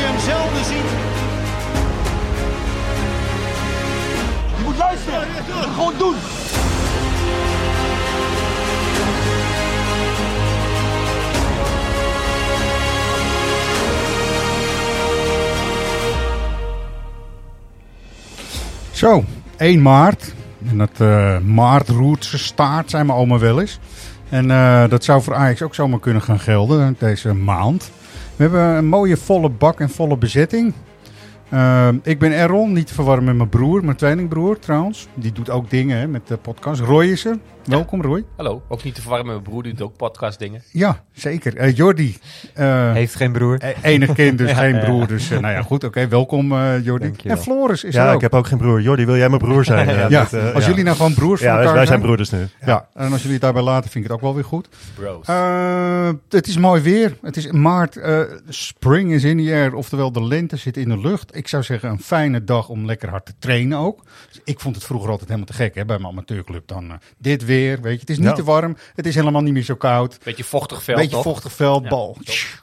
je hem zelden ziet. Je moet luisteren. Gewoon doen. Zo, 1 maart. En dat uh, maartroertse staart zijn we allemaal wel eens. En uh, dat zou voor Ajax ook zomaar kunnen gaan gelden deze maand. We hebben een mooie volle bak en volle bezetting. Uh, ik ben Errol, niet te verwarren met mijn broer, mijn tweelingbroer trouwens. Die doet ook dingen met de podcast. Roy is er. Welkom Roy. Hallo, ook niet te verwarren met mijn broer, die doet ook podcast dingen. Ja, zeker. Uh, Jordi. Uh, Heeft geen broer. Enig kind, dus geen broer. Dus nou ja, goed, oké. Okay, welkom uh, Jordi. En Floris is ja, er ook. ik heb ook geen broer. Jordi, wil jij mijn broer zijn? ja, als jullie nou gewoon broers ja, van elkaar wij zijn zijn. broeders nu. Ja. en als jullie het daarbij laten, vind ik het ook wel weer goed. Bros. het is mooi weer. Het is maart. spring is in the air. Oftewel, de lente zit in de lucht. Ik zou zeggen, een fijne dag om lekker hard te trainen ook. Dus ik vond het vroeger altijd helemaal te gek hè, bij mijn amateurclub. Dan dit weer, weet je. Het is niet te warm. Het is helemaal niet meer zo koud. Beetje vochtig veld. Beetje toch? vochtig veld, bal.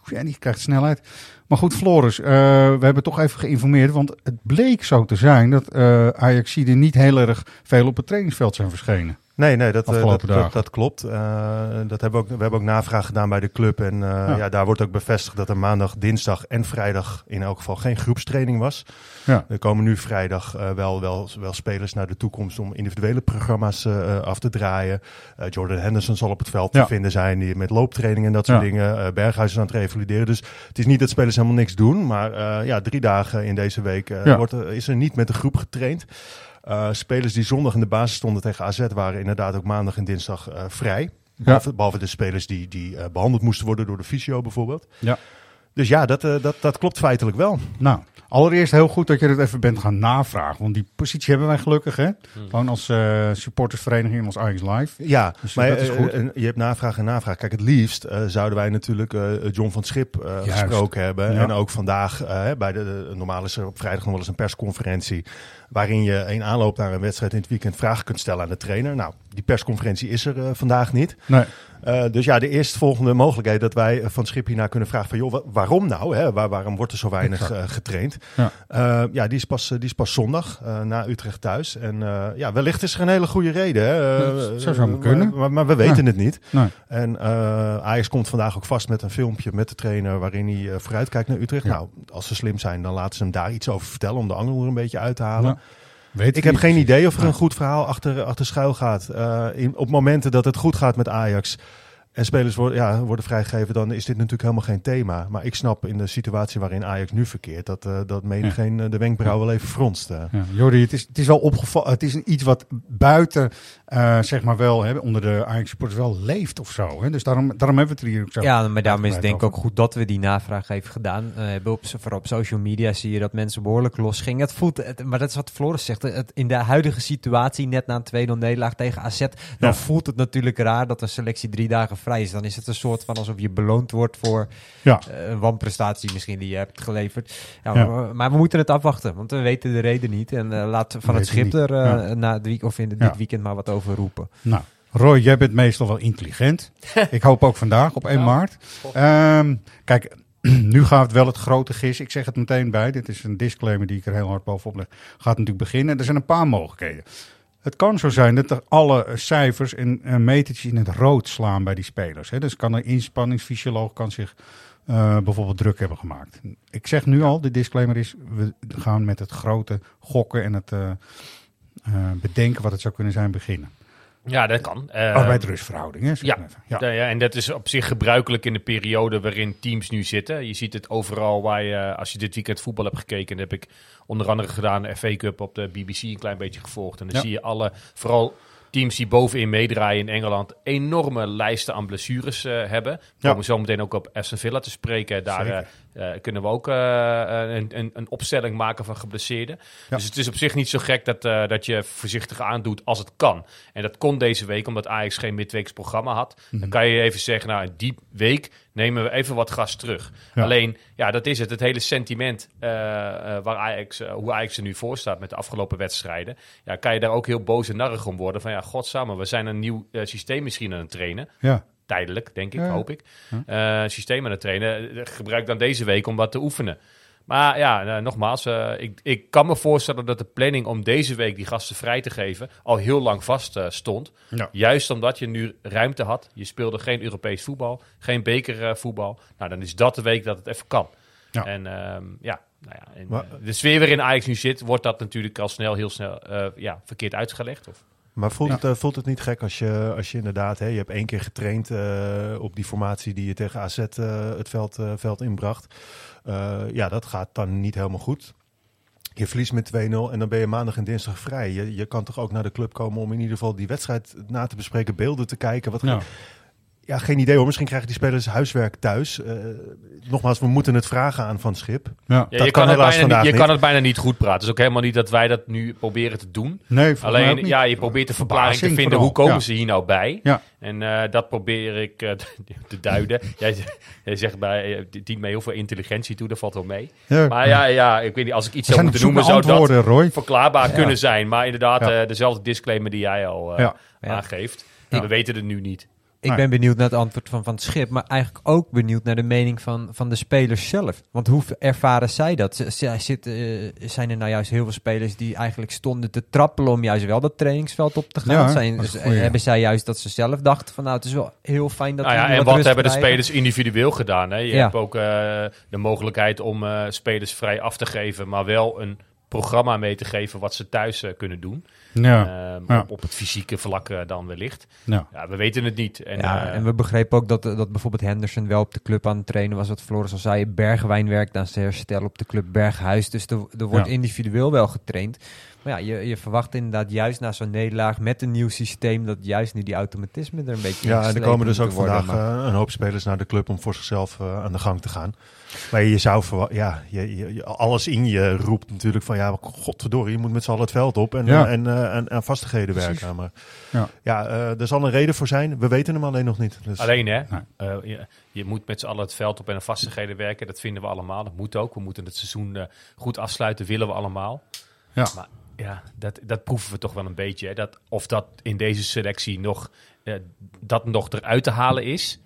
Ja, die krijgt snelheid. Maar goed, Floris, uh, we hebben toch even geïnformeerd. Want het bleek zo te zijn dat uh, Ajaxiden niet heel erg veel op het trainingsveld zijn verschenen. Nee, nee, dat, uh, dat, dat, dat, klopt. Uh, dat hebben we, ook, we hebben ook navraag gedaan bij de club. En uh, ja. ja. daar wordt ook bevestigd dat er maandag, dinsdag en vrijdag in elk geval geen groepstraining was. Ja. Er komen nu vrijdag uh, wel, wel, wel spelers naar de toekomst om individuele programma's af te draaien. Jordan Henderson zal op het veld Ja. te vinden zijn, die met looptraining en dat soort dingen. Berghuis is aan het revalideren. Dus het is niet dat spelers helemaal niks doen. Maar ja, drie dagen in deze week wordt is er niet met de groep getraind. Uh, spelers die zondag in de basis stonden tegen AZ waren inderdaad ook maandag en dinsdag uh, vrij. Behalve, behalve de spelers die, die uh, behandeld moesten worden door de fysio bijvoorbeeld. Ja. Dus ja, dat, uh, dat, dat klopt feitelijk wel. Nou, allereerst heel goed dat je dat even bent gaan navragen. Want die positie hebben wij gelukkig, hè? Gewoon als uh, supportersvereniging, als Ajax Live. Ja, Dus maar dat is goed. uh, je hebt navraag en navraag. Kijk, het liefst uh, zouden wij natuurlijk uh, John van Schip uh, gesproken hebben. Ja. En ook vandaag, uh, bij de, de, normaal is er op vrijdag nog wel eens een persconferentie. Waarin je in aanloop naar een wedstrijd in het weekend vragen kunt stellen aan de trainer. Nou, die persconferentie is er uh, vandaag niet. Nee. Uh, dus ja, de eerstvolgende mogelijkheid dat wij van Schip hierna kunnen vragen van... joh, wa waarom nou? Hè? Waar, waarom wordt er zo weinig uh, getraind? Ja. Ja, die is pas, die is pas zondag na Utrecht thuis. En ja, wellicht is er een hele goede reden. Hè? Dat zou zo kunnen. Maar, maar, we weten Nee. het niet. Nee. En Ajax komt vandaag ook vast met een filmpje met de trainer... waarin hij vooruitkijkt naar Utrecht. Ja. Nou, als ze slim zijn, dan laten ze hem daar iets over vertellen... om de angel er een beetje uit te halen. Ja. Weet Ik heb geen idee of er een goed verhaal achter, achter schuil gaat. Uh, in, op momenten dat het goed gaat met Ajax en spelers worden, ja, worden vrijgegeven, dan is dit natuurlijk helemaal geen thema. Maar ik snap in de situatie waarin Ajax nu verkeert, dat, uh, dat menigeen uh, de wenkbrauw wel even fronst. Uh. Ja, Jordi, het is, het is wel opgevallen. Het is een iets wat buiten, uh, zeg maar wel, hè, onder de Ajax supporters wel leeft of zo. Hè? Dus daarom, daarom hebben we het er hier ook zo. Ja, maar daarom is het denk ik ook goed dat we die navraag even gedaan uh, hebben. Op, vooral op social media zie je dat mensen behoorlijk los gingen. Het voelt, het, maar dat is wat Floris zegt. Het, in de huidige situatie, net na een 2-0 nederlaag tegen AZ, dan Ja. voelt het natuurlijk raar dat de selectie drie dagen vrij is. Dan is het een soort van alsof je beloond wordt voor Ja. uh, een wanprestatie misschien die je hebt geleverd. Ja, Ja. Maar, maar we moeten het afwachten, want we weten de reden niet. En uh, laat van We het schip er uh, Ja. na het week, of in dit Ja. weekend maar wat over roepen. Nou, Roy, jij bent meestal wel intelligent. ik hoop ook vandaag op 1 Nou, maart. Um, kijk, nu gaat wel het grote gis. Ik zeg het meteen bij. Dit is een disclaimer die ik er heel hard bovenop leg. Gaat natuurlijk beginnen. Er zijn een paar mogelijkheden. Het kan zo zijn dat er alle cijfers en uh, metertjes in het rood slaan bij die spelers. Hè. Dus kan een inspanningsfysioloog kan zich uh, bijvoorbeeld druk hebben gemaakt. Ik zeg nu al, de disclaimer is, we gaan met het grote gokken en het uh, bedenken wat het zou kunnen zijn beginnen. Ja, dat kan. Uh, Arbeidsrustverhouding, hè? Ja. Ja. ja. ja, en dat is op zich gebruikelijk in de periode waarin teams nu zitten. Je ziet het overal waar je, als je dit weekend voetbal hebt gekeken, dat heb ik onder andere gedaan de FA Cup op de BBC een klein beetje gevolgd. En dan Ja. zie je alle, vooral teams die bovenin meedraaien in Engeland, enorme lijsten aan blessures uh, hebben. We Ja. komen zo meteen ook op Aston Villa te spreken. Daar uh, eh, kunnen we ook eh, een, een, een opstelling maken van geblesseerden. Dus het is op zich niet zo gek dat, eh, dat je voorzichtig aandoet als het kan. En dat kon deze week, omdat Ajax geen midweeks programma had. Mhm. Dan kan je even zeggen, nou, die week nemen we even wat gas terug. Ja. Alleen, ja, dat is het. Het hele sentiment eh, eh, waar Ajax, eh, hoe Ajax er nu voor staat met de afgelopen wedstrijden. Ja, kan je daar ook heel boos en narrig om worden. Van ja, godsamme, we zijn een nieuw eh, systeem misschien aan het trainen. Ja. Tijdelijk, denk ik, Ja. hoop ik. Eh, systeem aan het trainen. Eh, Gebruik dan deze week om wat te oefenen. Maar ja, nou, nogmaals, eh, ik, ik kan me voorstellen dat de planning om deze week die gasten vrij te geven al heel lang vast eh, stond. Ja. Juist omdat je nu ruimte had. Je speelde geen Europees voetbal, geen bekervoetbal. nou, dan is dat de week dat het even kan. Ja. En ehm, ja, nou ja en, Maar- eh, de sfeer waarin Ajax nu zit, wordt dat natuurlijk al snel, heel snel eh, ja, verkeerd uitgelegd. Of, Maar voelt, Ja. het, eh, voelt het niet gek als je, als je inderdaad, hè, je hebt één keer getraind eh, op die formatie die je tegen AZ eh, het veld, veld inbracht. Ja, dat gaat dan niet helemaal goed. Je verliest met 2-0 en dan ben je maandag en dinsdag vrij. Je, je kan toch ook naar de club komen om in ieder geval die wedstrijd na te bespreken, beelden te kijken. Wat, Ja. Ja, geen idee hoor. Misschien krijgen die spelers huiswerk thuis. Eh, nogmaals, we moeten het vragen aan Van Schip. Ja. ja, Dat je kan kan, het, helaas bijna, vandaag niet, je niet. kan het bijna niet goed praten. Het is ook helemaal niet dat wij dat nu proberen te doen. Nee, volgens mij ook Alleen, niet. ja, je probeert de verklaring te vinden. Hoe komen ja. ze hier nou bij? Ja. En eh, dat probeer ik eh, te duiden. jij, jij zegt bij, dient mij heel veel intelligentie toe, dat valt wel mee. Ja. Maar ja, ja, ik weet niet, als ik iets zou moeten noemen, zou dat Roy. verklaarbaar kunnen zijn. Maar inderdaad, Ja. dezelfde disclaimer die jij al eh, aangeeft. Ja. We weten het nu niet. Ik Nee. ben benieuwd naar het antwoord van Van het Schip, maar eigenlijk ook benieuwd naar de mening van, van de spelers zelf. Want hoe ervaren zij dat? Z- eh, zijn er nou juist heel veel spelers die eigenlijk stonden te trappelen om juist wel dat trainingsveld op te gaan? Ja, zijn, goeie. hebben zij juist dat ze zelf dachten van nou het is wel heel fijn dat Nou ja, en wat hebben de spelers individueel gedaan? Hè? Je Ja. hebt ook eh, de mogelijkheid om eh, spelers vrij af te geven, maar wel een programma mee te geven wat ze thuis eh, kunnen doen. Ja. Ehm, Ja. op, op het fysieke vlak eh, dan wellicht. Ja. Ja, we weten het niet. En, ja, eh, en we begrepen ook dat, dat bijvoorbeeld Henderson wel op de club aan het trainen was. Wat Floris al zei, Bergwijn werkt aan zijn herstel op de club Berghuis. Dus er, er wordt Ja. individueel wel getraind. Maar ja, je, je verwacht inderdaad juist na zo'n nederlaag met een nieuw systeem... dat juist nu die automatisme er een beetje Ja, en er komen dus ook worden. vandaag Maar- eh, een hoop spelers naar de club om voor zichzelf eh, aan de gang te gaan. Maar je zou ja, je, je, alles in je roept natuurlijk van ja, godverdorie, je moet met z'n allen het veld op en, Ja. eh, en, eh, en aan vastigheden Precies. werken. Maar Ja. ja, eh, er zal een reden voor zijn. We weten hem alleen nog niet. Dus, Alleen hè, Nee. eh, je, je moet met z'n allen het veld op en vastigheden werken. Dat vinden we allemaal. Dat moet ook. We moeten het seizoen eh, goed afsluiten, willen we allemaal. Ja. Maar ja, dat, dat proeven we toch wel een beetje. Hè? Dat, of dat in deze selectie nog, eh, dat nog eruit te halen is.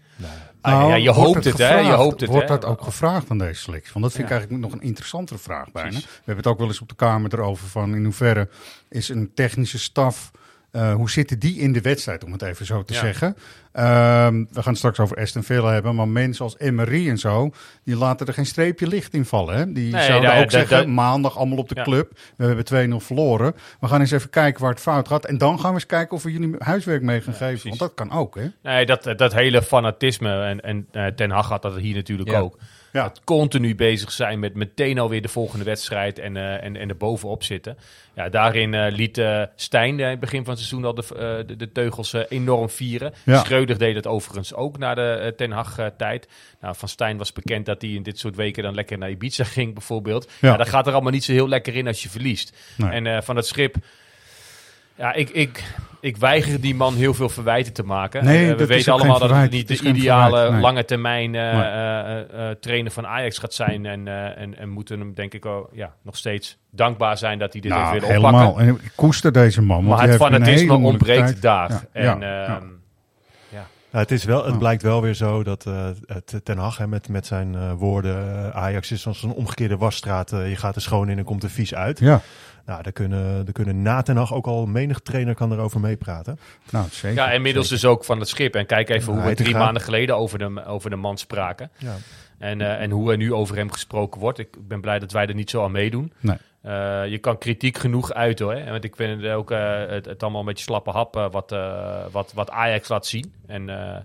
Ah, Nou, ja, je hoopt het, hè? Je hoopt het, Wordt hè? dat ook gevraagd aan deze selectie? Want dat vind ik eigenlijk nog een interessantere vraag bijna. Precies. We hebben het ook wel eens op de Kamer erover van in hoeverre is een technische staf... eh, hoe zitten die in de wedstrijd, om het even zo te Ja. zeggen? Ehm, we gaan het straks over Aston Villa hebben, maar mensen als Emery en zo, die laten er geen streepje licht in vallen. Hè? Die Nee, zouden ook zeggen, dat- maandag allemaal op de Ja. club. We hebben 2-0 verloren. We gaan eens even kijken waar het fout gaat. En dan gaan we eens kijken of we jullie huiswerk mee gaan geven. precies. Want dat kan ook, hè? Nee, dat, dat hele fanatisme. En, en eh, Ten Hag had dat hier natuurlijk ook. Ja. Het continu bezig zijn met meteen alweer de volgende wedstrijd en, eh, en, en er bovenop zitten. Ja, daarin eh, liet eh, Stijn in het begin van het seizoen al de, de, de teugels enorm vieren. Ja. Schreuder deed het overigens ook na de Ten Hag eh, tijd. Nou, van Stijn was bekend dat hij in dit soort weken dan lekker naar Ibiza ging bijvoorbeeld. Ja. Ja. dat gaat er allemaal niet zo heel lekker in als je verliest. Nee. En van het schip... Ja, ik, ik, ik weiger die man heel veel verwijten te maken. Nee, Eh, we weten allemaal dat het niet de ideale verwijt, nee. lange termijn eh, eh, trainer van Ajax gaat zijn. En, en, en moeten hem denk ik ook, ja, nog steeds dankbaar zijn dat hij dit heeft Nou, willen helemaal. oppakken. En ik koester deze man. Maar het heeft fanatisme ontbreekt tijd. daar. Ja, En, ja, ehm, ja. Ja, het, is wel, het Ja. blijkt wel weer zo dat eh, het Ten Hag hè, met, met zijn eh, woorden... eh, Ajax is als een omgekeerde wasstraat. je gaat er schoon in en komt er vies uit. Ja, Nou, daar kunnen, daar kunnen na Ten Hag ook al menig trainer kan erover meepraten. nou zeker. ja, inmiddels dus ook van het schip. En kijk even hoe we drie maanden geleden over de, over de man spraken. Ja. En, eh, en hoe er nu over hem gesproken wordt. Ik ben blij dat wij er niet zo aan meedoen. Nee. Eh, je kan kritiek genoeg uiten hoor. Want ik vind het ook eh, het, het allemaal een beetje slappe hap eh, wat, eh, wat, wat Ajax laat zien. En, eh,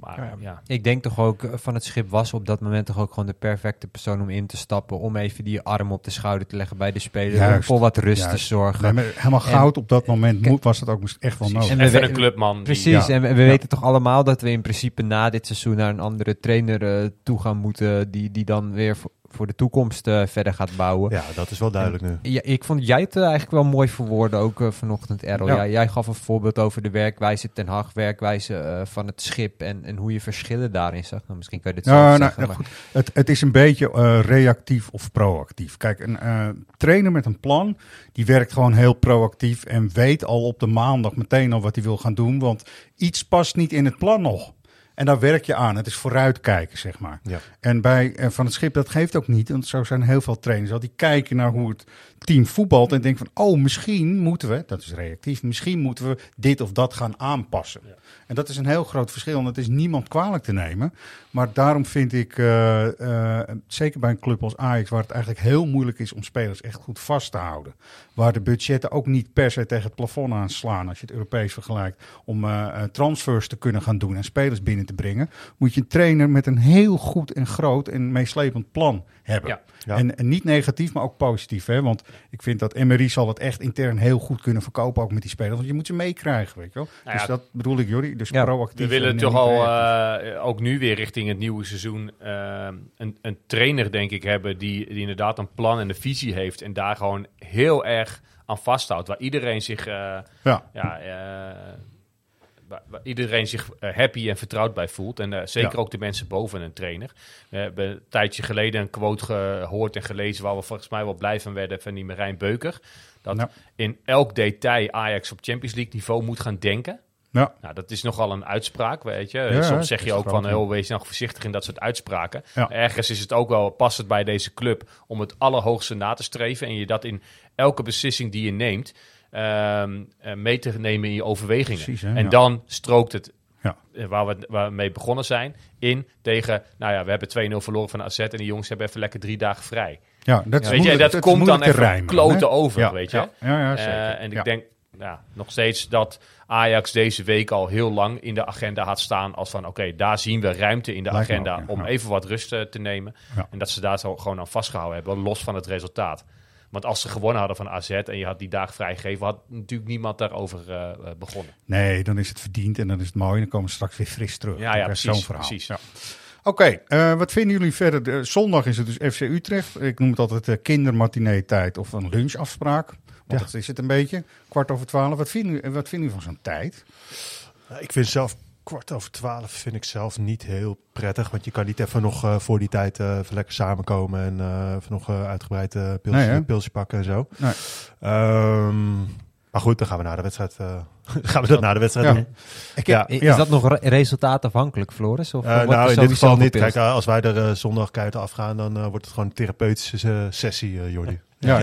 Maar Ja. ja, Ik denk toch ook van het schip was op dat moment toch ook gewoon de perfecte persoon om in te stappen. Om even die arm op de schouder te leggen bij de speler. Om voor wat rust te zorgen. Nee, helemaal En- goud op dat moment was dat ook echt wel precies. nodig. En we Even we- een clubman. die- Precies, Ja. en we, we weten toch allemaal dat we in principe na dit seizoen naar een andere trainer toe gaan moeten. Die, die dan weer voor, de toekomst eh, verder gaat bouwen. Ja, dat is wel duidelijk nu. Ja, ik vond jij het eh, eigenlijk wel mooi verwoorden, ook eh, vanochtend, Errol. Ja. Jij, jij gaf een voorbeeld over de werkwijze Ten Hag, werkwijze van het schip en, en hoe je verschillen daarin zag. Nou, misschien kan je dit zo nou, zeggen. ja, maar- goed. Het, het is een beetje reactief of proactief. Kijk, een trainer met een plan, die werkt gewoon heel proactief en weet al op de maandag meteen al wat hij wil gaan doen. Want iets past niet in het plan nog. En daar werk je aan. Het is vooruitkijken, zeg maar. Ja. En bij Van het Schip, dat geeft ook niet. Want zo zijn heel veel trainers al. Die kijken naar hoe het team voetbalt. En denken van, oh, misschien moeten we, dat is reactief, misschien moeten we dit of dat gaan aanpassen. En dat is een heel groot verschil. En dat is niemand kwalijk te nemen. Maar daarom vind ik, eh, eh, zeker bij een club als Ajax, waar het eigenlijk heel moeilijk is om spelers echt goed vast te houden. Waar de budgetten ook niet per se tegen het plafond aanslaan, als je het Europees vergelijkt, om eh, transfers te kunnen gaan doen en spelers binnen te brengen, moet je een trainer met een heel goed en groot en meeslepend plan hebben. Ja. Ja. En, en niet negatief, maar ook positief. Hè? Want ik vind dat Emery zal het echt intern heel goed kunnen verkopen, ook met die spelers. Want je moet ze meekrijgen, weet je wel. Nou dus dat bedoel ik, Jordi. Dus Ja, proactief. We willen en toch al, eh, ook nu weer richting het nieuwe seizoen, eh, een, een trainer, denk ik, hebben die, die inderdaad een plan en een visie heeft. En daar gewoon heel erg aan vasthoudt. Waar iedereen zich, eh, ja. ja, eh, waar, waar iedereen zich eh, happy en vertrouwd bij voelt. En eh, zeker Ja. ook de mensen boven een trainer. We hebben een tijdje geleden een quote gehoord en gelezen waar we volgens mij wel blij van werden van die Marijn Beuker. Dat Ja. in elk detail Ajax op Champions League niveau moet gaan denken. Ja. Nou, dat is nogal een uitspraak, weet je. Ja, Soms zeg je ook van, heel wees nou voorzichtig in dat soort uitspraken. Ja. Ergens is het ook wel, het bij deze club om het allerhoogste na te streven. En je dat in elke beslissing die je neemt, ehm, eh, mee te nemen in je overwegingen. Precies, hè, en ja. dan strookt het, Ja. eh, waar, we, waar we mee begonnen zijn, in tegen, nou ja, we hebben 2-0 verloren van AZ en die jongens hebben even lekker drie dagen vrij. Ja, dat is weet je, dat komt dan even rijmen, kloten over, Ja, weet je. Ja, Eh, zeker. en ik denk ja, nog steeds dat Ajax deze week al heel lang in de agenda had staan als van oké, daar zien we ruimte in de Lijkt agenda ook, om even wat rust te nemen. En dat ze daar zo gewoon aan vastgehouden hebben, los van het resultaat. Want als ze gewonnen hadden van AZ en je had die dag vrijgegeven, had natuurlijk niemand daarover eh, begonnen. Nee, dan is het verdiend en dan is het mooi. En dan komen we straks weer fris terug. Ja, ja, precies, Zo'n verhaal. precies. Ja. Oké, eh, wat vinden jullie verder? De- zondag is het dus FC Utrecht. Ik noem het altijd de kindermatinee tijd of een lunchafspraak. Want dat is het een beetje. Kwart over twaalf. Wat vinden jullie, wat vinden jullie van zo'n tijd? Nou, Ik vind zelf kwart over twaalf vind ik zelf niet heel prettig. Want je kan niet even nog eh, voor die tijd eh, even lekker samenkomen en even nog uitgebreid pilsje, Nee, pilsje pakken en zo. Nee. Ehm, maar goed, dan gaan we na de wedstrijd, eh, gaan we dat na de wedstrijd Ja. doen. Ik Ja. Is Ja. dat nog re- resultaatafhankelijk, Floris? Of Eh, nou, in dit geval niet. Kijk, eh, als wij er zondag keihard afgaan, dan wordt het gewoon een therapeutische sessie, Jordi. Ja?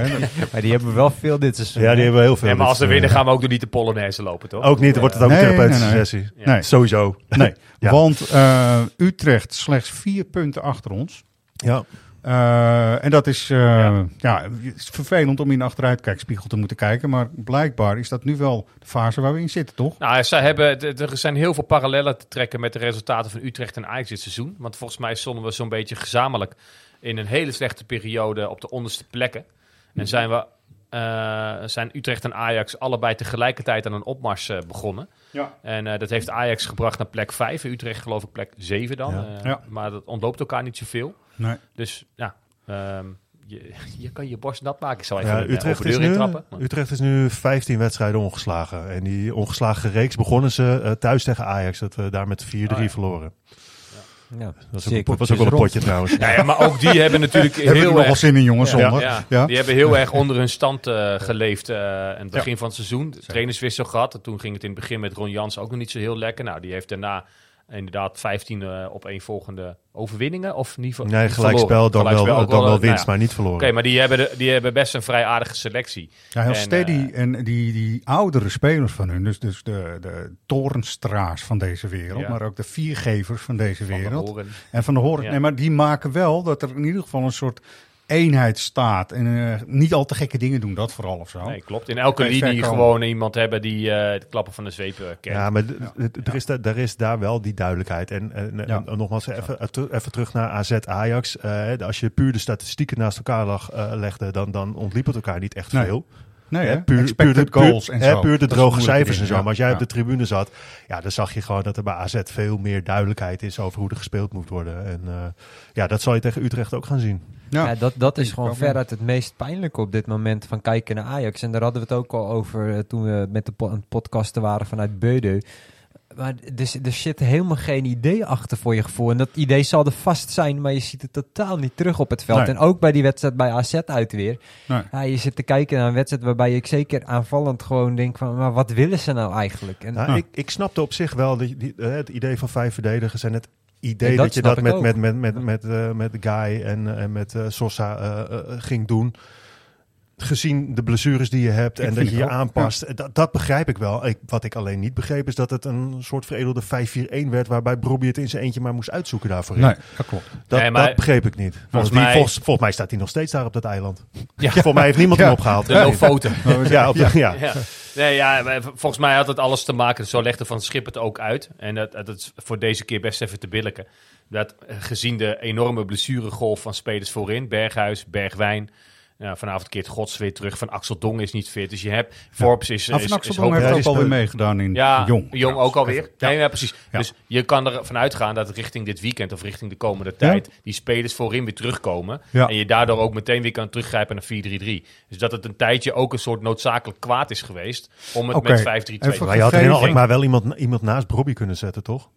Maar die hebben we wel veel dit seizoen. Ja, die hebben we heel veel. En maar als we winnen gaan we ook door niet de Polonaise lopen, toch? Ook niet, dan wordt het ook Nee, een therapeutische nee, nee. sessie. Ja. Nee. Sowieso. Nee, Ja. want eh, Utrecht slechts vier punten achter ons. Ja. Eh, en dat is, eh, Ja. ja. het is vervelend om in de achteruitkijkspiegel te moeten kijken. Maar blijkbaar is dat nu wel de fase waar we in zitten, toch? Nou, zij hebben, er zijn heel veel parallellen te trekken met de resultaten van Utrecht en Ajax dit seizoen. Want volgens mij stonden we zo'n beetje gezamenlijk in een hele slechte periode op de onderste plekken. En zijn, we, eh, zijn Utrecht en Ajax allebei tegelijkertijd aan een opmars begonnen. Ja. En eh, dat heeft Ajax gebracht naar plek 5. Utrecht geloof ik plek 7 dan. Ja. Eh, Ja. Maar dat ontloopt elkaar niet zoveel. Nee. Dus ja, ehm, je, je kan je borst nat maken. Ik zou even Ja, eh, Utrecht, is deur nu, intrappen. Maar- Utrecht is nu 15 wedstrijden ongeslagen. En die ongeslagen reeks begonnen ze eh, thuis tegen Ajax. Dat we daar met 4-3 Oh, ja. verloren. Ja, Dat was ook, was wel een potje trouwens. Nou ja, maar ook die hebben natuurlijk heel nog wel erg zin in, jongens, Ja. Ja, Ja. die hebben heel erg onder hun stand eh, geleefd eh aan het begin van het seizoen. De trainerswissel gehad. En toen ging het in het begin met Ron Jans ook nog niet zo heel lekker. Nou, die heeft daarna inderdaad 15 eh, op één volgende overwinningen. Of niet Nee, gelijkspel, dan wel, dan wel winst, nou ja. maar niet verloren. Oké, maar die hebben, de- die hebben best een vrij aardige selectie. Ja, heel En, steady. eh, en die, die oudere spelers van hun, dus, dus de, de torenstra's van deze wereld, Ja. maar ook de viergevers van deze Van de wereld. Horen. En van de horen. Ja. Nee, maar die maken wel dat er in ieder geval een soort eenheid staat. En eh, niet al te gekke dingen doen, dat vooral of zo. Nee, klopt. In elke Kan linie gewoon iemand hebben die eh de klappen van de zweep eh, kent. Ja, maar Er, is da- er is daar wel die duidelijkheid. En, en, Ja. en nogmaals, even, even terug naar AZ Ajax. Eh, als je puur de statistieken naast elkaar lag, eh, legde, dan, dan ontliep het elkaar niet echt Nee. veel. Nee, Hè, puur, puur de, goals puur, en hè, zo. puur de droge cijfers en zo. Maar als jij Ja. op de tribune zat, ja, dan zag je gewoon dat er bij AZ veel meer duidelijkheid is over hoe er gespeeld moet worden. En eh, ja, dat zal je tegen Utrecht ook gaan zien. Ja. Ja, dat, dat is gewoon veruit het meest pijnlijke op dit moment van kijken naar Ajax. En daar hadden we het ook al over eh, toen we met de po- podcasten waren vanuit Beudeu. Maar er, z- er zit helemaal geen idee achter voor je gevoel. En dat idee zal er vast zijn, maar je ziet het totaal niet terug op het veld. Nee. En ook bij die wedstrijd bij AZ uit weer. Nee. Ja, je zit te kijken naar een wedstrijd waarbij ik zeker aanvallend gewoon denk van... maar wat willen ze nou eigenlijk? En, Nou, Ja. ik, ik snapte op zich wel die, die, eh, het idee van vijf verdedigers en het idee dat dat, je dat met, met, met, met, met, eh, met de Guy en, eh, en met eh, Sosa ging doen. Gezien de blessures die je hebt Ik en dat je je ook, aanpast. Dat, dat begrijp ik wel. Ik, wat ik alleen niet begreep is dat het een soort veredelde 5-4-1 werd. Waarbij Brobbey het in zijn eentje maar moest uitzoeken daarvoor. Nee, dat klopt. Dat, Nee, maar- dat begreep ik niet. Volgens, mij- volgens, volgens mij staat hij nog steeds daar op dat eiland. Ja. Volgens mij heeft niemand Ja. hem opgehaald. De Lofoten. Ja, op de- ja. Nee, ja, volgens mij had het alles te maken, zo legde Van Schip het ook uit. En dat, dat is voor deze keer best even te billijken. Dat eh, gezien de enorme blessuregolf van spelers voorin, Berghuis, Bergwijn... Nou, vanavond keert Gods weer terug. Van Axel Dong is niet fit. Dus je hebt... Forbes is, Van is Axel hoop- heeft Ja, ook alweer meegedaan in ja, Jong. Jong, ook alweer. Ja. Nee, ja, precies. Ja. Dus je kan ervan uitgaan dat richting dit weekend of richting de komende tijd die spelers voorin weer terugkomen. Ja. En je daardoor ook meteen weer kan teruggrijpen naar 4-3-3. Dus dat het een tijdje ook een soort noodzakelijk kwaad is geweest om het met 5-3-2 te. Maar je had Alkmaar wel iemand, iemand naast Brobbey kunnen zetten, toch?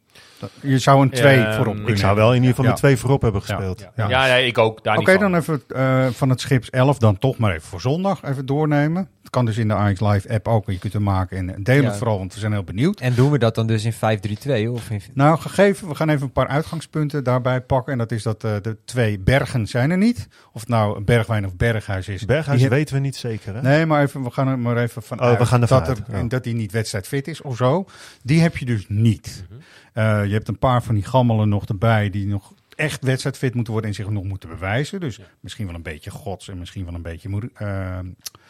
Je zou een 2 Ehm, voorop ik kunnen Ik zou wel in ieder geval Ja. met twee voorop hebben gespeeld. Ja. Ja, ja. nee, ik ook. Oké, dan even eh, van het Schips 11 dan toch maar even voor zondag even doornemen. Het kan dus in de Ajax Live app ook. Je kunt hem maken en deel Ja. het vooral, want we zijn heel benieuwd. en doen we dat dan dus in 5-3-2? Of in, Nou, gegeven, we gaan even een paar uitgangspunten daarbij pakken. En dat is dat eh, de twee bergen zijn er niet. Of het nou Bergwijn of Berghuis is. Berghuis Die weten we niet zeker, hè? Nee, maar even, we gaan er maar even van Oh, we uit gaan ervan dat, uit, er, ja. en dat hij niet wedstrijdfit is of zo. Die heb je dus niet. Mhm. Je hebt een paar van die gammelen nog erbij die nog echt wedstrijdfit moeten worden en zich nog moeten bewijzen. Dus misschien wel een beetje Gods en misschien wel een beetje Moer- eh,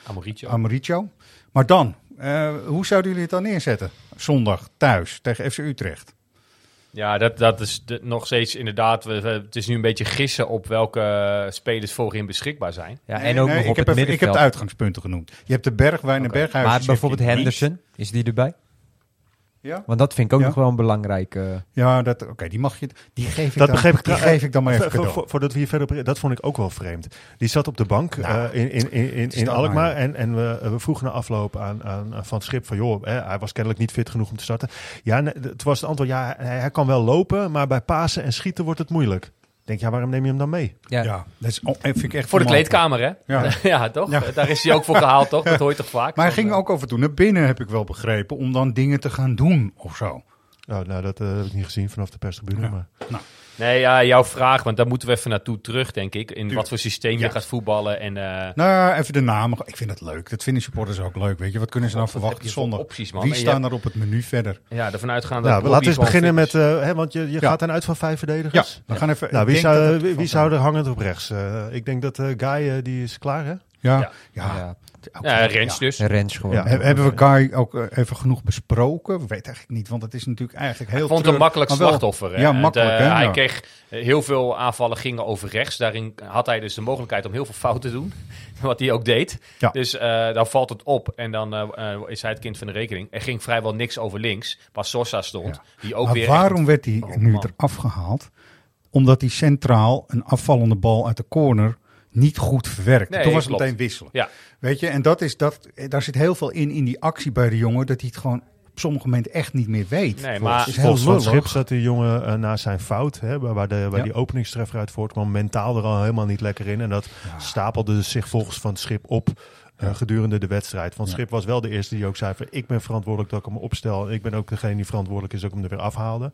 Amoricio. Amoricio. Maar dan, eh, hoe zouden jullie het dan neerzetten? Zondag thuis tegen FC Utrecht. Ja, dat, dat is de- nog steeds inderdaad. We, het is nu een beetje gissen op welke eh, spelers voorin beschikbaar zijn. ja, en ook nee, nog ik op heb het even- Ik heb middenveld. de uitgangspunten genoemd. Je hebt de Bergwijn en Oké. Berghuis. maar bijvoorbeeld niet. Henderson, is die erbij? Ja, Want dat vind ik ook Ja. nog wel een belangrijke... ja dat, oké, die mag je. Die geef ik Dat dan, begreep ik die geef ik dan maar even Voor- voor- cadeau. voor- Voordat we hier verder op... Dat vond ik ook wel vreemd. Die zat op de bank Nou, eh, in, in, in, in, Alkmaar. maar. En, en we, we vroegen na afloop aan, aan, Van het Schip van... joh, hè, hij was kennelijk niet fit genoeg om te starten. Ja, nee, het was het antwoord... ja, hij, hij kan wel lopen, maar bij pasen en schieten wordt het moeilijk. Ik denk, ja, waarom neem je hem dan mee? Ja, Ja, dat is, oh, vind ik echt Voor de kleedkamer, hè? Ja. Ja, toch? Ja. Daar is hij ook voor gehaald, toch? Dat hoor je toch vaak? Maar hij ging eh, ook af en toe naar binnen, heb ik wel begrepen, om dan dingen te gaan doen of zo. Oh, nou, dat eh, heb ik niet gezien vanaf de perstribune. Ja. Maar Nee, ja, jouw vraag, want daar moeten we even naartoe terug, denk ik. In wat voor systeem Ja. je gaat voetballen. En, eh, Nou, even de namen. Ik vind het leuk. Dat vinden supporters ook leuk. Weet je, wat kunnen ze nou verwachten zondag? opties, man? Wie staan er op het menu verder? ja, ervan uitgaan dat nou, Robbie laten we eens beginnen met... eh, hè, want je, je Ja. gaat dan uit van vijf Ja, verdedigers. we gaan even. Nou, wie zou, wie, zou er hangend op rechts? Eh, ik denk dat eh Guy, die is klaar, hè? Ja, ja. Ja. ja. oké, Ja, Rens dus. En Rens gewoon. Ja. He- Hebben we Guy ook eh, even genoeg besproken? We weten eigenlijk niet, want het is natuurlijk eigenlijk heel Ik vond het een makkelijk wel- slachtoffer. hè. Ja, makkelijk. eh, hè? Hij Ja. kreeg heel veel aanvallen gingen over rechts. Daarin had hij dus de mogelijkheid om heel veel fouten te doen. Wat hij ook deed. Ja. Dus eh, dan valt het op en dan is hij het kind van de rekening. Er ging vrijwel niks over links. Pas Sosa stond. Ja. Die ook maar weer waarom echt- werd hij Oh, nu eraf gehaald? Omdat hij centraal een afvallende bal uit de corner niet goed verwerkt. Nee, Toen was het klopt. meteen wisselen. Ja. Weet je, en dat is dat, daar zit heel veel in, in die actie bij de jongen, dat hij het gewoon op sommige momenten echt niet meer weet. Nee, Het maar is heel Volgens Van. Schip zat die jongen eh, na zijn fout, hè, waar, de, waar Ja. die openingstreffer uit voortkwam, mentaal er al helemaal niet lekker in. En dat stapelde zich volgens Van Schip op eh, gedurende de wedstrijd. Van Ja. Schip was wel de eerste die ook zei van ik ben verantwoordelijk dat ik hem opstel. En ik ben ook degene die verantwoordelijk is dat ik hem er weer afhaalde.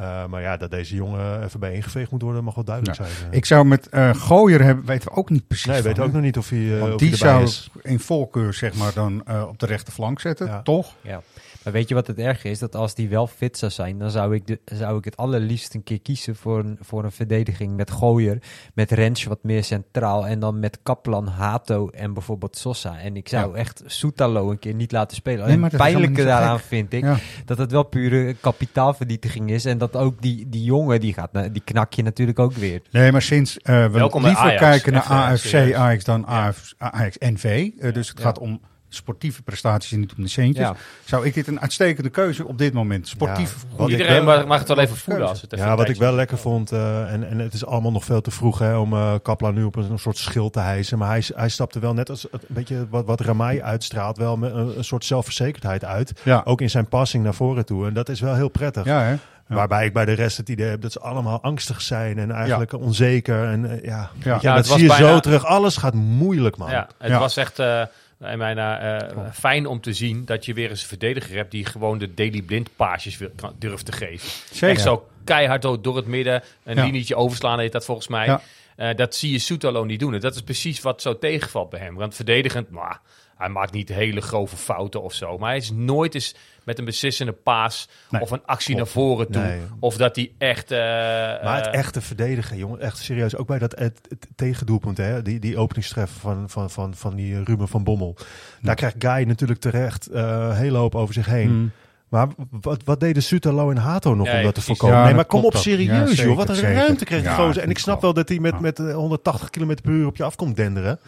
Eh, maar ja, dat deze jongen even bij ingeveegd moet worden, mag wel duidelijk zijn. eh. Ik zou met eh Gooier hebben, weten we ook niet precies. nee, van, weet hè? ook nog niet of hij, eh, Want of die hij erbij zou is. in voorkeur zeg maar dan eh, op de rechterflank zetten, Ja. toch? Ja. Maar weet je wat het erg is? Dat als die wel fit zou zijn, dan zou ik, de, zou ik het allerliefst een keer kiezen voor een, voor een verdediging met Gooier, met Rens wat meer centraal en dan met Kaplan, Hato en bijvoorbeeld Sosa. En ik zou echt Soetalo een keer niet laten spelen. Nee, maar het pijnlijke daaraan gek. vind ik Ja. dat het wel pure kapitaalvernietiging is en dat ook die, die jongen, die, gaat, die knak je natuurlijk ook weer. Nee, maar sinds eh, we liever Ajax. kijken naar AFC. Ajax dan Ja. AF, Ajax NV. eh, dus het Ja. gaat om sportieve prestaties en niet om de centjes. Ja. Zou ik dit een uitstekende keuze op dit moment? Sportief. Ja, Iedereen wel- mag, het wel even voelen als het even Ja, wat ik wel lekker vond, eh, en, en het is allemaal nog veel te vroeg hè, om eh Kaplan nu op een, een soort schild te hijsen. Maar hij, hij stapte wel net als een beetje wat, wat Ramai uitstraalt, wel met een, een soort zelfverzekerdheid uit. Ja. Ook in zijn passing naar voren toe. En dat is wel heel prettig. Ja, hè? Ja. Waarbij ik bij de rest het idee heb dat ze allemaal angstig zijn en eigenlijk onzeker. En eh, ja, Ja. je, dat zie je zo terug. Alles gaat moeilijk, man. Ja, het Ja. was echt eh, in mijn, eh, fijn om te zien dat je weer eens een verdediger hebt die gewoon de Daily Blind paasjes durft te geven. Zeker. Echt zo keihard door, het midden, een Ja. linietje overslaan heet dat volgens mij. Ja. Eh, dat zie je Soetalo niet doen. En dat is precies wat zo tegenvalt bij hem. Want verdedigend, maar hij maakt niet hele grove fouten of zo. Maar hij is nooit eens met een beslissende paas Nee. of een actie naar voren toe. Nee. Of dat hij echt... eh, Maar het eh, echte verdedigen, jongen, echt serieus. Ook bij dat het, het tegendoelpunt, hè, die, die openingstreffer van, van, van, van die eh, Ruben van Bommel. Daar krijgt Guy natuurlijk terecht eh, een hele hoop over zich heen. Mm. Maar wat, wat deden Sutalo en Hato nog Ja, om dat te voorkomen? Ja, nee, maar kom op serieus, Ja, joh. Wat een zeker. ruimte kreeg die Ja, gozer. En ik snap wel dat hij met, met eh, 180 km per uur op je af komt denderen.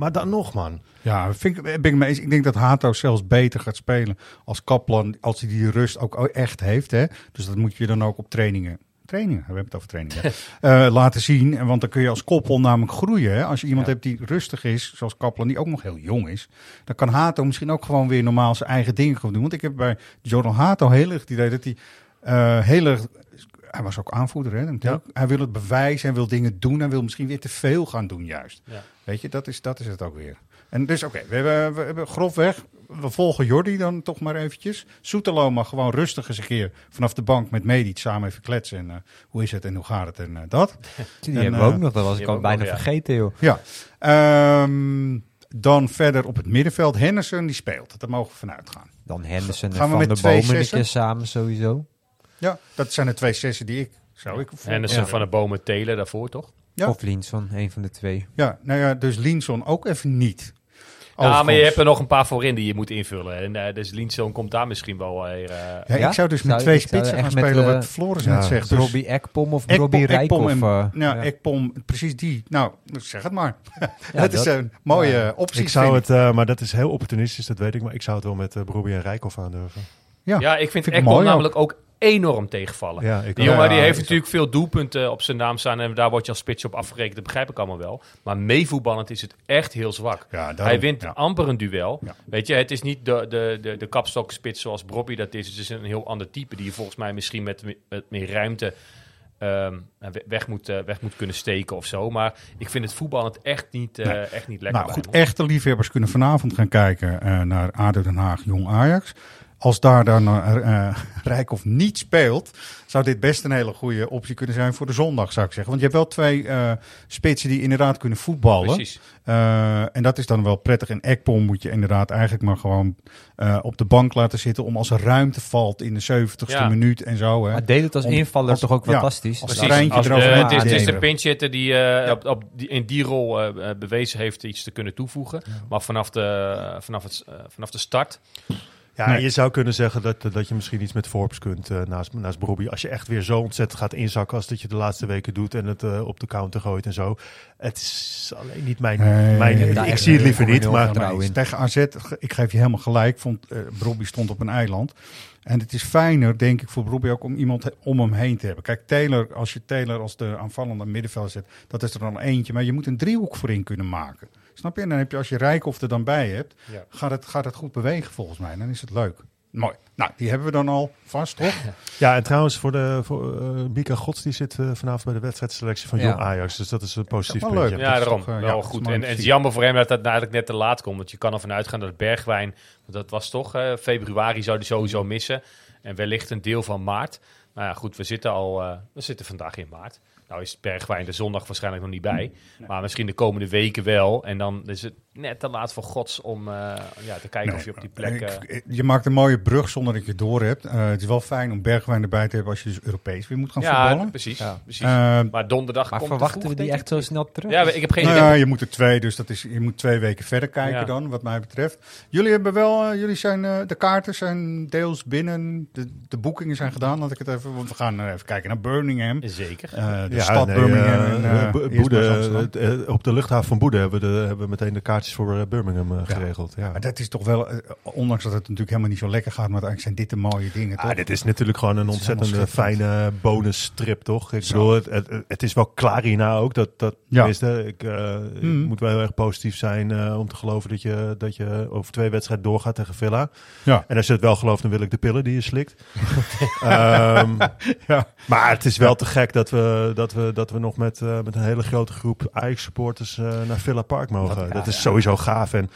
Maar dan nog, man. Ja, vind ik, ben ik mee eens. Ik denk dat Hato zelfs beter gaat spelen als Kaplan, als hij die rust ook echt heeft. Hè? Dus dat moet je dan ook op trainingen. Trainingen, we hebben het over trainingen. eh, laten zien. En Want dan kun je als koppel namelijk groeien. Hè? Als je iemand hebt die rustig is, zoals Kaplan, die ook nog heel jong is. Dan kan Hato misschien ook gewoon weer normaal zijn eigen dingen gaan doen. Want ik heb bij Jordan Hato heel erg het idee dat hij eh, heel erg... Hij was ook aanvoerder, hè? Hij wil het bewijzen, hij wil dingen doen. Hij wil misschien weer te veel gaan doen juist. Ja. Weet je, dat is, dat is het ook weer. En dus oké, we, hebben, we hebben grofweg, we volgen Jordi dan toch maar eventjes. Soetelo mag gewoon rustig eens een keer vanaf de bank met Medic samen even kletsen. En eh, hoe is het en hoe gaat het en eh, dat. Die En, hebben we eh, ook nog, dat was ik al bijna ook nog, ja. vergeten, joh. Ja, Ehm, dan verder op het middenveld. Henderson die speelt, daar mogen we vanuit gaan. Dan Henderson en Gaan we Van met twee Bomen een zessen? keer samen sowieso. Ja, dat zijn de twee sessen die ik zou ik Henderson ja. van de bomen telen daarvoor, toch? Ja. Of Linson, een van de twee. Ja, nou ja, dus Linson ook even niet. Ja, maar je hebt er nog een paar voorin die je moet invullen. En eh, dus Linson komt daar misschien wel weer... eh, Ja, Ja? ik zou dus met Zou- twee spitsen gaan met, spelen, eh, wat Floris ja, net zegt. Dus Robbie Ekpom of Ekpom- Robbie en- eh, ja, ja. Ekpom, precies die. Nou, zeg het maar. Ja, dat, is dat- een mooie eh, optie. Ik zou vind het, eh, maar dat is heel opportunistisch, dat weet ik. Maar ik zou het wel met uh, Brobbey en Rijkoff aandurven. Ja, ja, ik vind, vind Ekpom namelijk ook enorm tegenvallen. Ja, Die jongen Ja, die heeft natuurlijk veel doelpunten op zijn naam staan en daar word je als spits op afgerekend. Dat begrijp ik allemaal wel. Maar meevoetballend is het echt heel zwak. Ja, daarom, Hij wint amper een duel. Weet je, het is niet de, de, de, de kapstokspits zoals Brobby dat is. Het is een heel ander type die je volgens mij misschien met, met meer ruimte ehm, we- weg, moet, eh, weg moet kunnen steken of zo. Maar ik vind het voetballend echt niet, eh, Nee. echt niet lekker. Nou goed, echte liefhebbers kunnen vanavond gaan kijken eh, naar ADO Den Haag Jong Ajax. Als daar dan eh Rijkoff niet speelt, zou dit best een hele goede optie kunnen zijn voor de zondag, zou ik zeggen. Want je hebt wel twee eh, spitsen die inderdaad kunnen voetballen. Precies. Eh, en dat is dan wel prettig. En Ekpom moet je inderdaad eigenlijk maar gewoon eh, op de bank laten zitten om als er ruimte valt in de 70ste Ja. minuut en zo. Hè. Maar deed het als Om- invaller als- toch ook ja, fantastisch? als Precies. Als het, is, het is de pinchitter die, eh, op, op die in die rol eh, eh, bewezen heeft iets te kunnen toevoegen. Maar vanaf de, vanaf, het, eh, vanaf de start Ja, Nee. je zou kunnen zeggen dat, dat je misschien iets met Forbes kunt eh, naast, naast Brobby. Als je echt weer zo ontzettend gaat inzakken als dat je de laatste weken doet en het eh, op de counter gooit en zo. Het is alleen niet mijn... Nee, mijn nee, ik zie het liever niet, maar... Tegen AZ, ik geef je helemaal gelijk. Vond, eh Brobby stond op een eiland. En het is fijner, denk ik, voor Brobby ook om iemand om hem heen te hebben. Kijk, Taylor, als je Taylor als de aanvallende middenveld zet, dat is er dan eentje. Maar je moet een driehoek voorin kunnen maken. Snap je? En dan heb je, als je Rijkoff er dan bij hebt, Ja. gaat, het, gaat het goed bewegen volgens mij. Dan is het leuk. Mooi. Nou, die hebben we dan al vast, toch? Ja, en trouwens, voor, de, voor eh, Mika Gods, die zit eh, vanavond bij de wedstrijdselectie van Ja. Jong Ajax. Dus dat is een positief wel puntje. leuk. Ja, daarom. toch, eh, ja, wel is goed. En, het is jammer voor hem dat dat eigenlijk net te laat komt. Want je kan ervan uitgaan dat Bergwijn, dat was toch eh, februari zou hij sowieso missen. En wellicht een deel van maart. Nou ja, goed, we zitten al eh, we zitten vandaag in maart. Nou is Bergwijn de zondag waarschijnlijk nog niet bij. Maar misschien de komende weken wel. En dan is het net te laat voor gods om eh, ja, te kijken of je op die plek... eh, Ik- je maakt een mooie brug zonder dat je het door hebt. Eh, het is wel fijn om Bergwijn erbij te hebben als je dus Europees weer moet gaan ja, voetballen. precies. Ja. precies. Maar donderdag Maar komt te verwachten vroeg, we die echt zo snel terug? Ja, ik heb geen nou idee. ja, je moet er twee, dus dat is, je moet twee weken verder kijken Ja. dan, wat mij betreft. Jullie hebben wel, jullie zijn, de kaarten zijn deels binnen, de, de boekingen zijn gedaan, laat ik het even, want we gaan even kijken naar Birmingham. Zeker. Eh, de Ja, stad nee, Birmingham. en, Boede, op de luchthaven van Boede hebben we, de, hebben we meteen de kaartjes voor eh, Birmingham eh, Ja. geregeld. Ja. Maar dat is toch wel, eh, ondanks dat het natuurlijk helemaal niet zo lekker gaat, maar uiteindelijk zijn dit de mooie dingen, toch? Ah, dit is natuurlijk gewoon een helemaal fijne bonusstrip, toch? Ik Zo. bedoel, het, het, het is wel klaar hierna ook. Dat, dat, Ja. ik, Mhm. moet wel heel erg positief zijn om te geloven dat je, dat je over twee wedstrijden doorgaat tegen Villa. Ja. En als je het wel gelooft, dan wil ik de pillen die je slikt. Ehm, Ja. maar het is wel te gek dat we, dat we, dat we nog met, met een hele grote groep Ajax-supporters naar Villa Park mogen. Wat- dat is ja. Sowieso gaaf. En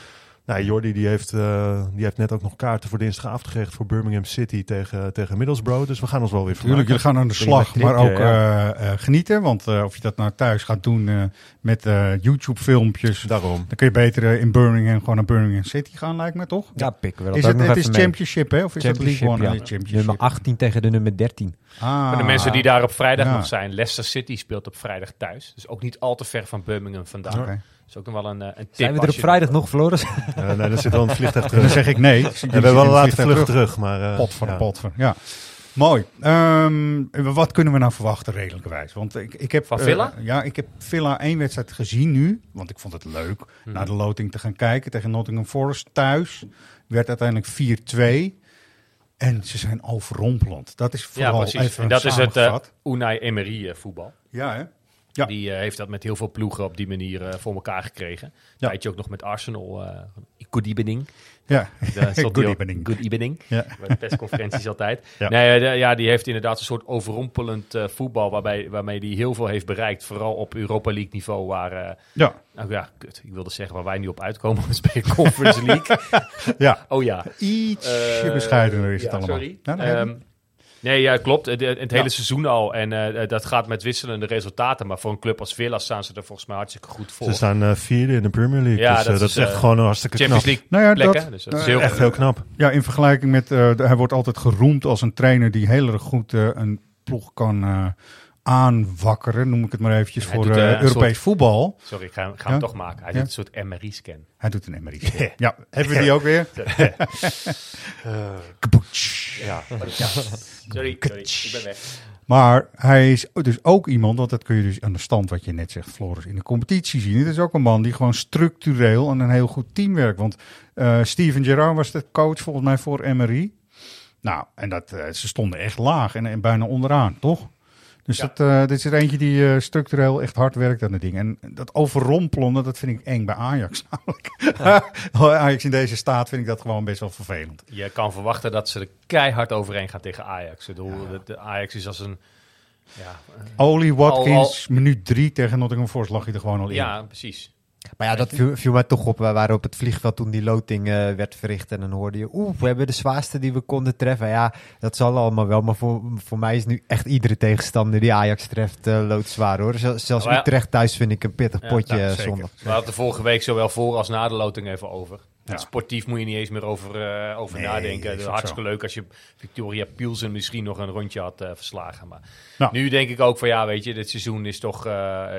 nou, Jordi die heeft, eh, die heeft net ook nog kaarten voor dinsdagavond gekregen voor Birmingham City tegen, tegen Middlesbrough. Dus we gaan ons wel weer Tuurlijk, jullie gaan aan de slag, maar ook eh, eh, genieten. Want eh, of je dat nou thuis gaat doen eh, met eh, YouTube-filmpjes, Daarom. dan kun je beter in Birmingham gewoon naar Birmingham City gaan, lijkt me toch? Ja, pikken we dat Is het, nog het is mee. Championship, hè? Of is het League One? ja. Championship. Nummer 18 tegen de nummer 13. Ah, Voor de mensen die daar op vrijdag Ja. nog zijn. Leicester City speelt op vrijdag thuis. Dus ook niet al te ver van Birmingham vandaan. Oké. Is ook nog wel een, eh, een tip. Zijn we er op vrijdag nog, Floris? Eh, nee, dan zit wel een vliegtuig Dan terug. zeg ik nee. We hebben wel een late vlucht terug. maar, eh, Pot van ja. pot van. Ja. Mooi. Ehm, wat kunnen we nou verwachten redelijkerwijs? Want ik, ik heb Van Villa? ja, ik heb Villa één wedstrijd gezien nu, want ik vond het leuk Mhm. naar de loting te gaan kijken tegen Nottingham Forest thuis. Werd uiteindelijk 4-2 en ze zijn overrompelend. Dat is Ja, vooral precies. even En dat is het uh. Unai Emery voetbal. Ja, hè? Ja. Die eh, heeft dat met heel veel ploegen op die manier eh, voor elkaar gekregen. Ja. Tijdje ook nog met Arsenal. eh good evening. Ja, good evening. Good evening. Ja. Bij de persconferenties altijd. Ja. Nee, de- ja, die heeft inderdaad een soort overrompelend voetbal. Waarbij, waarmee hij heel veel heeft bereikt. Vooral op Europa League niveau. Waar, Ja, nou ja, kut. Ik wilde zeggen waar wij nu op uitkomen. We spelen Conference League. ja. Oh ja. ietsje Eh, bescheidener is het allemaal. Sorry. Nou. Nee, ja, klopt. Het, het hele Ja. seizoen al. En eh, dat gaat met wisselende resultaten. Maar voor een club als Villa staan ze er volgens mij hartstikke goed voor. Ze staan eh, vierde in de Premier League. Ja, dus, dat eh, dat is, is echt eh, gewoon een hartstikke Champions knap. League Nou ja, plekken. dat- dus dat is eh, heel Echt heel knap. Ja, in vergelijking met, eh, hij wordt altijd geroemd als een trainer die heel erg goed eh, een ploeg kan eh, aanwakkeren, noem ik het maar eventjes, Hij voor doet, eh, eh, Europees soort- voetbal. Sorry, ik ga, ga Ja? hem toch maken. Hij Ja? doet een soort MRI-scan. Hij doet een MRI. ja, hebben we die ook weer? Kaboetsch. Ja. Sorry, sorry, ik ben weg. Maar hij is dus ook iemand, want dat kun je dus aan de stand wat je net zegt, Floris, in de competitie zien. Het is ook een man die gewoon structureel aan een heel goed team werkt. Want eh, Steven Gerrard was de coach volgens mij voor MRI. Nou, en dat, ze stonden echt laag en, en bijna onderaan, toch? Dus Ja. dat, eh, dit is er eentje die eh, structureel echt hard werkt aan het ding. En dat overrompelende, dat vind ik eng bij Ajax. namelijk. Ajax in deze staat vind ik dat gewoon best wel vervelend. Je kan verwachten dat ze er keihard overheen gaan tegen Ajax. Ik bedoel, de, de Ajax is als een... Ja, Oli Watkins, minuut drie tegen Nottingham Forest lag hij er gewoon al in. ja precies. Maar ja, dat viel, viel mij toch op. We waren op het vliegveld toen die loting eh, werd verricht. En dan hoorde je, oeh, we hebben de zwaarste die we konden treffen. Ja, dat zal allemaal wel. Maar voor, voor mij is nu echt iedere tegenstander die Ajax treft eh loodzwaar hoor. Zel- zelfs ja- Utrecht thuis vind ik een pittig Ja, potje nou, eh, zondag. We hadden het vorige week zowel voor als na de loting even over. Ja. Sportief moet je niet eens meer over, eh, over Nee, nadenken. Het is hartstikke zo. leuk als je Victoria Pielsen misschien nog een rondje had eh, verslagen. Maar Nou. nu denk ik ook van ja, weet je, dit seizoen is toch... eh,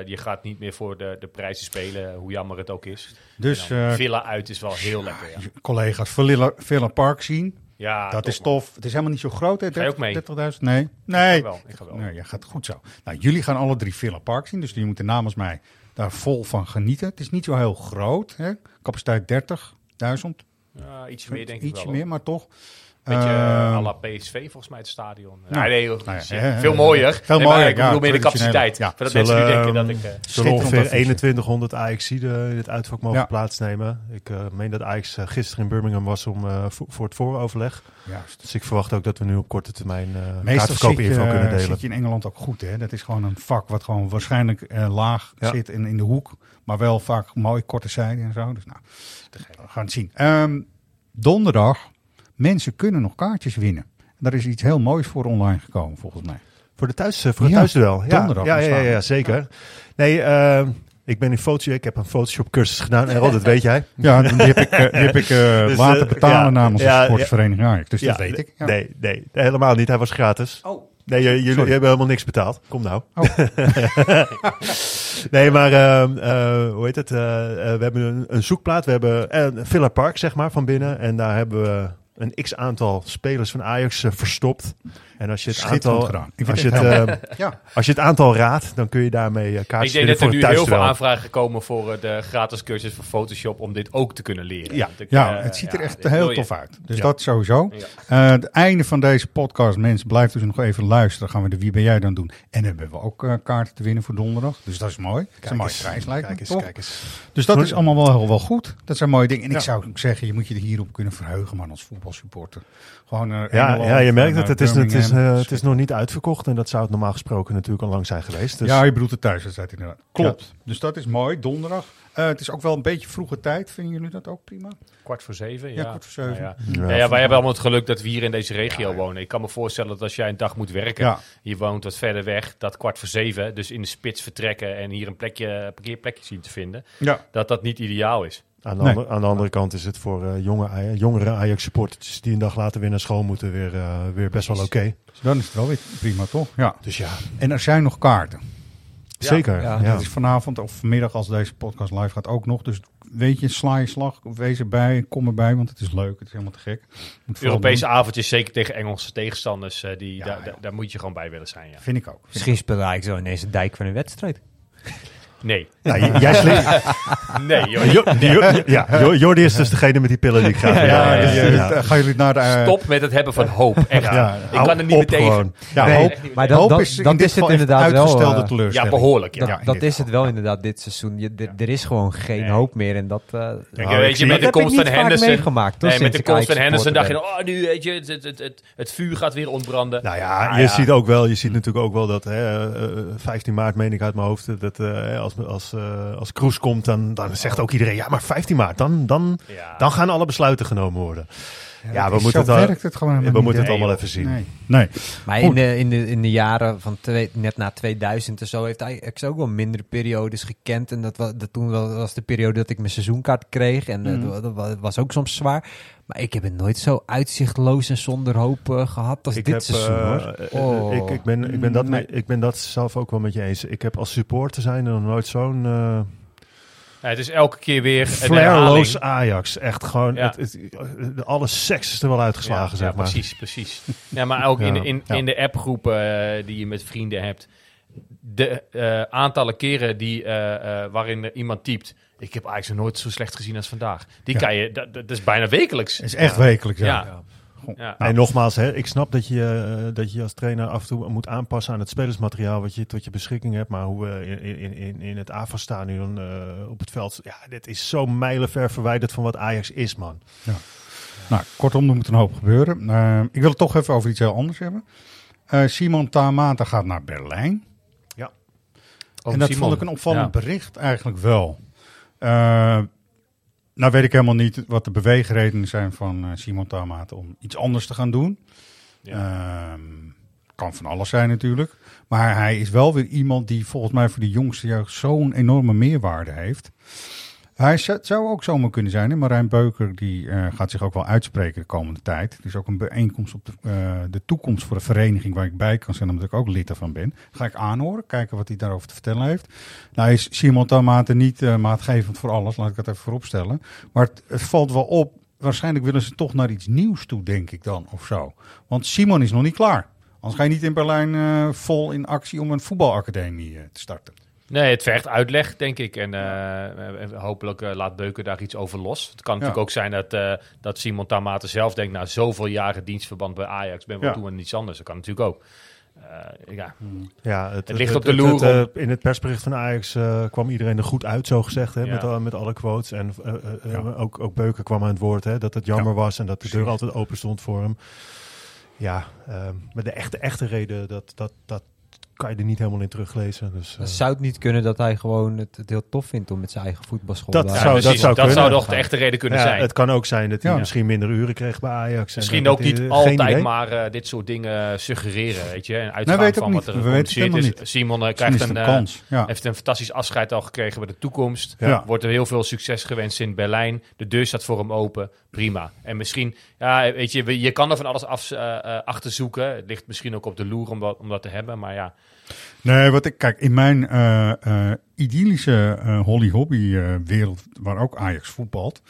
je gaat niet meer voor de, de prijzen spelen, hoe jammer het ook is. Dus Villa uit is wel heel lekker, ja. collega's Villa, Villa Park zien. ja dat top, is man. tof. Het is helemaal niet zo groot, hè? Ga je ook mee? 30.000? Nee. Nee. Ik ga wel, ik ga wel. Nee, ja, gaat goed zo. Nou, jullie gaan alle drie Villa Park zien, dus jullie moeten namens mij daar vol van genieten. Het is niet zo heel groot, hè? Capaciteit 30.000. Ja, iets meer denk ik Ietsje wel. meer, maar toch. Beetje à la PSV volgens mij het stadion. nou, nee, nou ja, veel mooier. veel Nee, maar mooier, Ik ja, bedoel meer de capaciteit. Ja. Voordat mensen nu Zullen, denken dat ehm, ik... eh, Zullen ongeveer advies. 2100 Ajaxiden in het uitvak mogen Ja. plaatsnemen. Ik eh, meen dat Ajax gisteren in Birmingham was om, eh, voor, voor het vooroverleg. Juist. Dus ik verwacht ook dat we nu op korte termijn uh, Meestal kaartverkoop zit je, info kunnen delen. zit je in Engeland ook goed, hè? Dat is gewoon een vak wat gewoon waarschijnlijk eh, laag Ja. zit in, in de hoek. Maar wel vaak mooi korte zijden en zo. Dus nou, we gaan het zien. Ehm, donderdag, mensen kunnen nog kaartjes winnen. daar is iets heel moois voor online gekomen, volgens mij. Voor de thuis, eh, voor het Ja, thuisduel. Ja, donderdag ja, ja, ja, ja, zeker. Nee, eh, ik ben in Photoshop. Ik heb een Photoshop cursus gedaan. Errol, dat weet jij. Ja, die heb ik, eh, die heb ik Dus, laten betalen ja, namens ja, de sportsvereniging Ajax. Dus dat Ja, weet ik. Ja. Nee, nee, helemaal niet. Hij was gratis. Oh. Nee, jullie hebben helemaal niks betaald. Kom nou. Oh. nee, maar ehm, eh, hoe heet het? We hebben een, een zoekplaat. We hebben een Villa Park, zeg maar, van binnen. En daar hebben we een x-aantal spelers van Ajax eh, verstopt. En als je het aantal... Ik Als je, het eh, Ja. als je het aantal raadt, dan kun je daarmee Ik kaartjes denk winnen dat er voor nu heel veel aanvragen komen voor eh, de gratis cursus voor Photoshop om dit ook te kunnen leren. Ja. Ik, Ja, het ziet er ja, echt heel tof uit. Dus Ja. dat sowieso. Ja. Het einde van deze podcast, mensen, blijf dus nog even luisteren. gaan we de Wie ben jij dan doen. En dan hebben we ook kaarten te winnen voor donderdag. Dus dat is mooi. Dat is een mooie eens, prijs, lijkt me, kijk eens, kijk eens. Dus dat is allemaal wel, heel wel goed. Dat zijn mooie dingen. En ik zou ook zeggen, je moet je er hierop kunnen verheugen, man, als voetbalsupporter. Gewoon Ja, ja, je merkt en, het. Het is, het, is, Eh, het is nog niet uitverkocht. En dat zou het normaal gesproken natuurlijk al lang zijn geweest. Dus Ja, je bedoelt de thuiswedstrijd inderdaad. Klopt. Dus dat is mooi, donderdag. Eh, het is ook wel een beetje vroege tijd. Vinden jullie dat ook prima? Kwart voor zeven, ja. Ja, kwart voor zeven. Nou Ja, ja. Ja, ja, wij hebben allemaal het geluk dat we hier in deze regio wonen. Ik kan me voorstellen dat als jij een dag moet werken, Ja. je woont wat verder weg, dat kwart voor zeven, dus in de spits vertrekken en hier een plekje, parkeerplekje zien te vinden, Ja. dat dat niet ideaal is. Aan, de Nee. andere, aan de andere kant is het voor eh, jonge, Aj- jongere Ajax supporters die een dag later weer naar school moeten, weer, eh, weer best wel oké. Dus dan is het wel weer prima, toch? Ja. Dus ja, En er zijn nog kaarten. zeker. ja, Ja, Dat is vanavond of vanmiddag als deze podcast live gaat ook nog. Dus weet je, sla je slag, wees erbij, kom erbij, want het is leuk. Het is helemaal te gek. Europese doen. avondjes, zeker tegen Engelse tegenstanders, eh, die, Ja, daar, ja. daar- moet je gewoon bij willen zijn. Ja. Vind ik ook. Misschien spelen we eigenlijk zo ineens de dijk van een wedstrijd. Nee, Ja, j- jij slikt. nee joh. Jo- Jo- ja, Jo- Jordi is dus degene met die pillen die ik wil. Ja, ja, dus, ja, ja. gaan jullie naar de... eh, Stop met het hebben van hoop. Echt. Ja, ik kan er niet meer tegen. Ja, Nee, hoop, Maar dat, hoop dat, is dit is het inderdaad wel. uitgestelde eh, teleurstelling. Ja, behoorlijk. Ja. dat dat is het wel inderdaad dit seizoen. Je, d- Er is gewoon geen Nee. hoop meer. En dat, eh, Kijk, Nou, weet je, met de dat heb ik komst niet van vaak Henderson. meegemaakt. Nee, met de komst van Henderson dacht je, oh, nu weet je, het, vuur gaat weer ontbranden. Nou ja, Ah, je ziet ook wel, je ziet natuurlijk ook wel dat hè, eh, 15 maart meen ik uit mijn hoofd, dat eh, als, als, eh, als Kroes komt, dan, dan zegt ook iedereen, ja maar 15 maart, dan, dan, Ja. dan gaan alle besluiten genomen worden. Ja, we moeten het al- werkt het gewoon helemaal We moeten het allemaal even zien. Nee. nee. Maar Goed. in de, in, de, in de jaren van twee, net na 2000 en zo heeft Ajax ook wel mindere periodes gekend. En dat was, dat toen was de periode dat ik mijn seizoenkaart kreeg. En eh, Mm. dat, dat wa- was ook soms zwaar. Maar ik heb het nooit zo uitzichtloos en zonder hoop eh, gehad als Ik, dit heb, seizoen eh, hoor. Oh. ik, ik, ben, ik, ben dat, Nee. ik ben dat zelf ook wel met je eens. Ik heb als supporter zijn nog nooit zo'n Ja, het is elke keer weer een flairloos. Ajax. Echt gewoon, Ja. het, het, alle seks is er wel uitgeslagen, ja, zeg ja, maar. precies, precies. Ja, maar ook in, Ja, in, ja. in de appgroepen eh, die je met vrienden hebt. De eh, aantallen keren die, eh, eh, waarin er iemand typt. Ik heb eigenlijk nog nooit zo slecht gezien als vandaag. Die Ja. kan je, dat, dat is bijna wekelijks. Het is echt wekelijks, ja. Ja. Goh. Ja. Nou, En nogmaals, hè, ik snap dat je, eh, dat je als trainer af en toe moet aanpassen aan het spelersmateriaal wat je tot je beschikking hebt. Maar hoe we in, in, in, in het AFA-stadion eh, op het veld, ja, dit is zo mijlenver verwijderd van wat Ajax is, man. Nou, kortom, er moet een hoop gebeuren. Eh, ik wil het toch even over iets heel anders hebben. Eh, Simon Tamata gaat naar Berlijn. Oh, en dat Simon. vond ik een opvallend Ja. bericht eigenlijk wel. Nou weet ik helemaal niet wat de beweegredenen zijn van eh, Simon Tamata om iets anders te gaan doen. Ehm, kan van alles zijn natuurlijk. Maar hij is wel weer iemand die volgens mij voor de jongste jeugd zo'n enorme meerwaarde heeft. Hij zou- ook zomaar kunnen zijn. Hè? Marijn Beuker die, eh, gaat zich ook wel uitspreken de komende tijd. Er is ook een bijeenkomst op de, eh, de toekomst voor de vereniging waar ik bij kan zijn, omdat ik ook lid ervan ben. Ga ik aanhoren, kijken wat hij daarover te vertellen heeft. Nou is Simon Tamate niet eh, maatgevend voor alles, laat ik dat even vooropstellen. Maar het, het valt wel op, waarschijnlijk willen ze toch naar iets nieuws toe, denk ik dan, of zo. Want Simon is nog niet klaar. Anders ga je niet in Berlijn vol in actie om een voetbalacademie te starten. Nee, het vergt uitleg, denk ik. En eh, hopelijk eh, laat Beuken daar iets over los. Het kan natuurlijk ook zijn dat, eh, dat Simon Tamate zelf denkt... na zoveel jaren dienstverband bij Ajax ben wel Ja. toe aan iets anders. Dat kan natuurlijk ook. Eh, ja. Ja, het, ligt op de loer het, in het persbericht van Ajax eh, kwam iedereen er goed uit, zo gezegd, hè, Ja. met, al- met alle quotes. En Ja. ook, ook Beuken kwam aan het woord, hè, dat het jammer Ja, was en dat de deur altijd open stond voor hem. Ja, ehm, maar de echte, echte reden dat, dat, dat kan je er niet helemaal in teruglezen. Dus, eh, zou het niet kunnen dat hij gewoon het, het heel tof vindt om met zijn eigen voetbalschool Dat daar- zou- dat zou dat zou toch de echte reden kunnen ja, zijn. Het kan ook zijn dat hij Ja. misschien minder uren kreeg bij Ajax. en Misschien ook niet geen altijd idee. maar eh, dit soort dingen suggereren, weet je. En uitgaan Nee, van niet. wat er We weten het gecommuniceerd helemaal is. Simon eh, krijgt een, eh, kans. Ja. heeft een fantastisch afscheid al gekregen bij de toekomst. Ja. Wordt er heel veel succes gewenst in Berlijn. De deur staat voor hem open. Prima. En misschien, ja, weet je, je kan er van alles af, eh, eh, achter zoeken. Het ligt misschien ook op de loer om dat, om dat te hebben. Maar ja, Nee, wat ik kijk, in mijn eh, eh, idyllische eh, Holly Hobby wereld, waar ook Ajax voetbalt,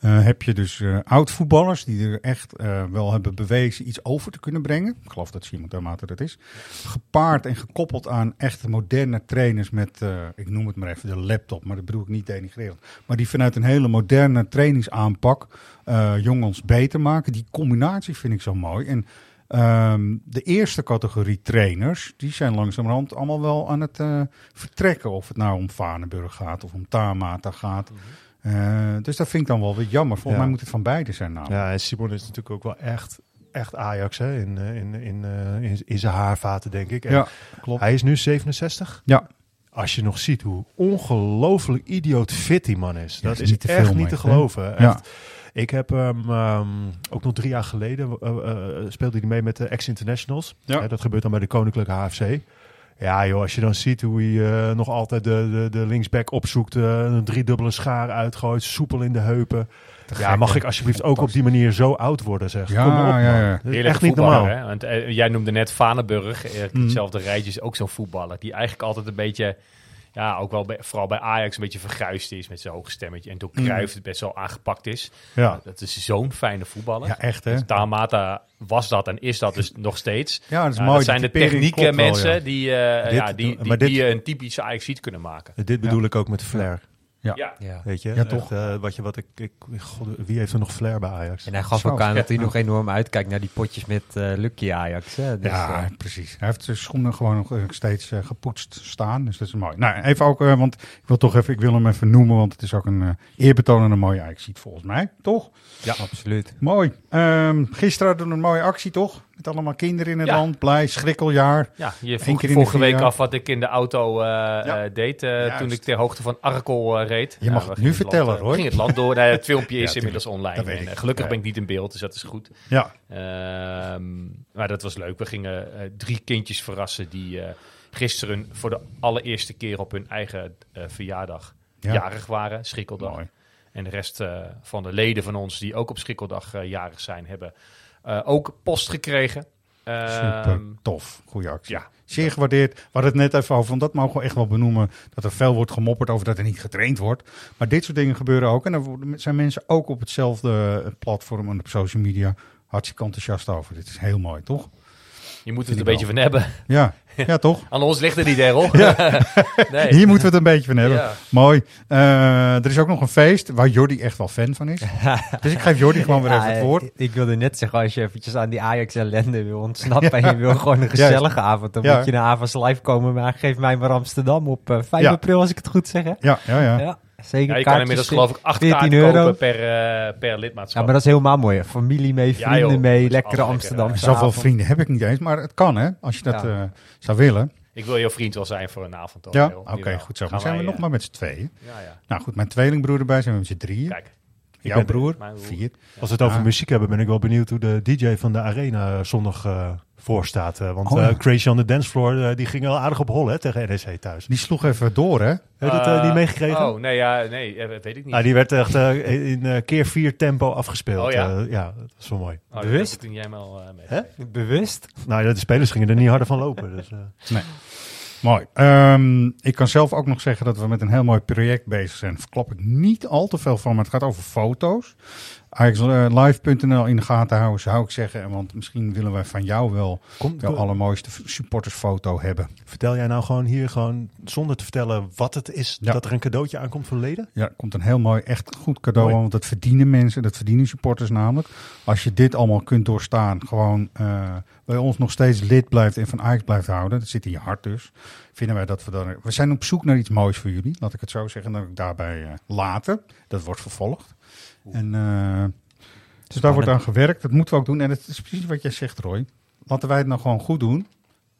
heb je dus eh oud-voetballers die er echt wel hebben bewezen iets over te kunnen brengen. Ik geloof dat Simon Dermater dat is. Gepaard en gekoppeld aan echt moderne trainers met, ik noem het maar even de laptop, maar dat bedoel ik niet denigrerend. Maar die vanuit een hele moderne trainingsaanpak jongens beter maken. Die combinatie vind ik zo mooi. En Ehm, de eerste categorie trainers, die zijn langzamerhand allemaal wel aan het eh, vertrekken. Of het nou om Vaneburg gaat of om Tamata gaat. Eh, dus dat vind ik dan wel weer jammer. Volgens Ja. mij moet het van beide zijn namelijk. Ja, en Simon is natuurlijk ook wel echt, echt Ajax hè, in, eh, in, in, in, in zijn haarvaten, denk ik. En Ja, klopt. Hij is nu 67. Ja. Als je nog ziet hoe ongelooflijk idioot fit die man is. Ja, dat is niet echt niet te echt, geloven. Ja. Ik heb hem ehm, ook nog drie jaar geleden eh, eh, speelde hij mee met de ex-internationals. Ja. Dat gebeurt dan bij de Koninklijke HFC. Ja joh, als je dan ziet hoe hij eh, nog altijd de, de, de linksback opzoekt, eh, een driedubbele schaar uitgooit, soepel in de heupen. Ja, gek, mag ik alsjeblieft ook op die manier zo oud worden, zeg. Ja, Kom op, man. ja, ja. Echt niet normaal. Hè? Want, eh, jij noemde net Vanenburg, eh, Mm. hetzelfde rijtje is ook zo'n voetballer. Die eigenlijk altijd een beetje, ja, ook wel bij, vooral bij Ajax een beetje verguisd is met zijn hoge stemmetje. En door Mm. Cruijff het best wel aangepakt is. Ja. Dat is zo'n fijne voetballer. Ja, echt hè? Dus Tamata was dat en is dat dus nog steeds. Ja, dat is Ja, mooi. dat zijn Die de typering technieke klopt wel, mensen ja. die, eh, Dit- ja, die, die, dit- die je een typische Ajax kunnen maken. Dit bedoel ik ook met flair. Ja. Ja. Ja. Weet je? Ja, toch? Echt, eh, wat je, wat ik, ik, god, wie heeft er nog flair bij Ajax? En hij gaf Zo, ook aan dat hij nog enorm uitkijkt naar die potjes met eh, Lucky Ajax. Hè? Dus, ja, eh, precies. Hij heeft zijn schoenen gewoon nog steeds gepoetst staan. Dus dat is mooi. Nou, even ook, eh, want ik wil toch even, ik wil hem even noemen, want het is ook een eh, eerbetoon en een mooie actie volgens mij, toch? ja, absoluut. Mooi. Ehm, gisteren hadden we een mooie actie, toch? Met allemaal kinderen in het Ja. land. Blij, schrikkeljaar. Ja, je vroeg vorige week jaar. af wat ik in de auto eh, eh, deed eh, toen ik ter hoogte van Arkel reed. Je mag het nu vertellen, land, hoor. ging het land door. Het filmpje is inmiddels online. En, gelukkig ben ik niet in beeld, dus dat is goed. Ja, Ehm, maar dat was leuk. We gingen drie kindjes verrassen die gisteren voor de allereerste keer op hun eigen verjaardag Ja. jarig waren. Schrikkeldag. mooi. En de rest van de leden van ons die ook op Schrikkeldag jarig zijn, hebben eh, ook post gekregen. Super Ehm, tof. Goeie actie. ja. Zeer gewaardeerd. We hadden het net even over, want dat mogen we echt wel benoemen. Dat er veel wordt gemopperd over dat er niet getraind wordt. Maar dit soort dingen gebeuren ook. En daar worden- zijn mensen ook op hetzelfde platform en op social media hartstikke enthousiast over. Dit is heel mooi, toch? Je moet het een ik beetje van hebben. Ja, ja toch? Aan ons ligt er niet, Errol. nee. Hier moeten we het een beetje van hebben. Ja. Mooi. Eh, er is ook nog een feest waar Jordi echt wel fan van is. dus ik geef Jordi gewoon weer even het eh, woord. Ik, ik wilde net zeggen, als je eventjes aan die Ajax-ellende wil ontsnappen en je wil gewoon een gezellige avond, dan moet je naar Avas Live komen. Maar geef mij maar Amsterdam op eh 5 Ja. april, als ik het goed zeg. Hè? Ja, ja, ja. Zeker. Ja, je kan inmiddels geloof ik acht 14 kaarten euro. kopen per, eh, per lidmaatschap. Ja, maar dat is helemaal mooi. Familie mee, Ja, vrienden joh. mee, lekkere lekker, Amsterdamse Zoveel vrienden heb ik niet eens, maar het kan hè, als je dat Ja. eh, zou willen. Ik wil jouw vriend wel zijn voor een avond. toch, Ja, oké, goed zo. Maar zijn we nog eh, maar met z'n tweeën. Ja, ja. Nou goed, mijn tweelingbroer erbij zijn we met z'n drieën. Kijk. Jouw ben- broer, broer. vier. Als we het over Ja. muziek hebben, ben ik wel benieuwd hoe de DJ van de Arena zondag eh, voor staat. eh, want Oh, eh. Crazy on the Dance Floor, die ging wel aardig op hol hè, tegen NEC thuis. Die sloeg even door hè. Heb je dat niet meegekregen? Oh, nee, ja, nee, weet ik niet. Nou, die werd echt in keer vier tempo afgespeeld. Oh, ja? Ja, dat is wel mooi. Oh, Bewust? dat toen jij me al mee. Hè? Bewust? Nou, ja, de spelers gingen er niet harder van lopen. Dus, eh. Mooi. Ehm, ik kan zelf ook nog zeggen dat we met een heel mooi project bezig zijn. Verklap ik niet al te veel van, maar het gaat over foto's. AjaxLive.nl in de gaten houden, zou ik zeggen. En Want misschien willen wij van jou wel de allermooiste supportersfoto hebben. Vertel jij nou gewoon hier, gewoon zonder te vertellen wat het is, Ja. dat er een cadeautje aankomt voor leden? Ja, er komt een heel mooi, echt goed cadeau Mooi. aan. Want dat verdienen mensen, dat verdienen supporters namelijk. Als je dit allemaal kunt doorstaan, gewoon eh, bij ons nog steeds lid blijft en van Ajax blijft houden. Dat zit in je hart dus. Vinden wij dat we dan... We zijn op zoek naar iets moois voor jullie, laat ik het zo zeggen. En dan ook daarbij eh, laten. Dat wordt vervolgd. En, dus daar wordt aan gewerkt. Dat moeten we ook doen. En het is precies wat jij zegt, Roy. Laten wij het nou gewoon goed doen.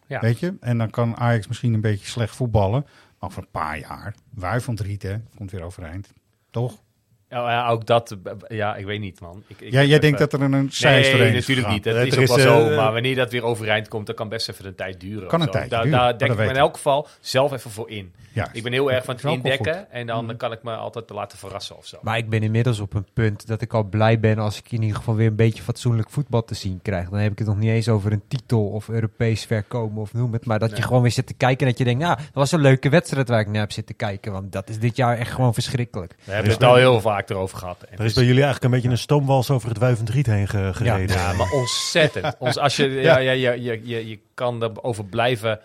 ja. Weet je? En dan kan Ajax misschien een beetje slecht voetballen. Maar over een paar jaar, wuivend riet, hè? Komt weer overeind. Toch? Ja, ja, ook dat, eh, ja, ik weet niet, man. Ik, ik Ja, jij denkt dat er een cijfer Nee, natuurlijk niet. Dat Eh, is er ook is, wel zo. eh, Maar wanneer dat weer overeind komt, dan kan best even een tijd duren. Kan een zo. tijd Daar, duren, daar maar denk dat ik me in elk geval zelf even voor in. Juist. Ik ben heel erg van Dat het indekken. En Mm. dan kan ik me altijd laten verrassen of zo. Maar ik ben inmiddels op een punt dat ik al blij ben als ik in ieder geval weer een beetje fatsoenlijk voetbal te zien krijg. Dan heb ik het nog niet eens over een titel of Europees verkomen of noem het. Maar dat je gewoon weer zit te kijken en dat je denkt, nou, dat was een leuke wedstrijd waar ik naar heb zitten kijken. Want dat is dit jaar echt gewoon verschrikkelijk. We hebben het al heel vaak erover gehad. En Er is bij jullie eigenlijk een beetje een stoomwals over het wuivend riet heen ge- gereden. Ja, maar ontzettend. Ons, als je, ja, ja, je, je, je, je kan erover blijven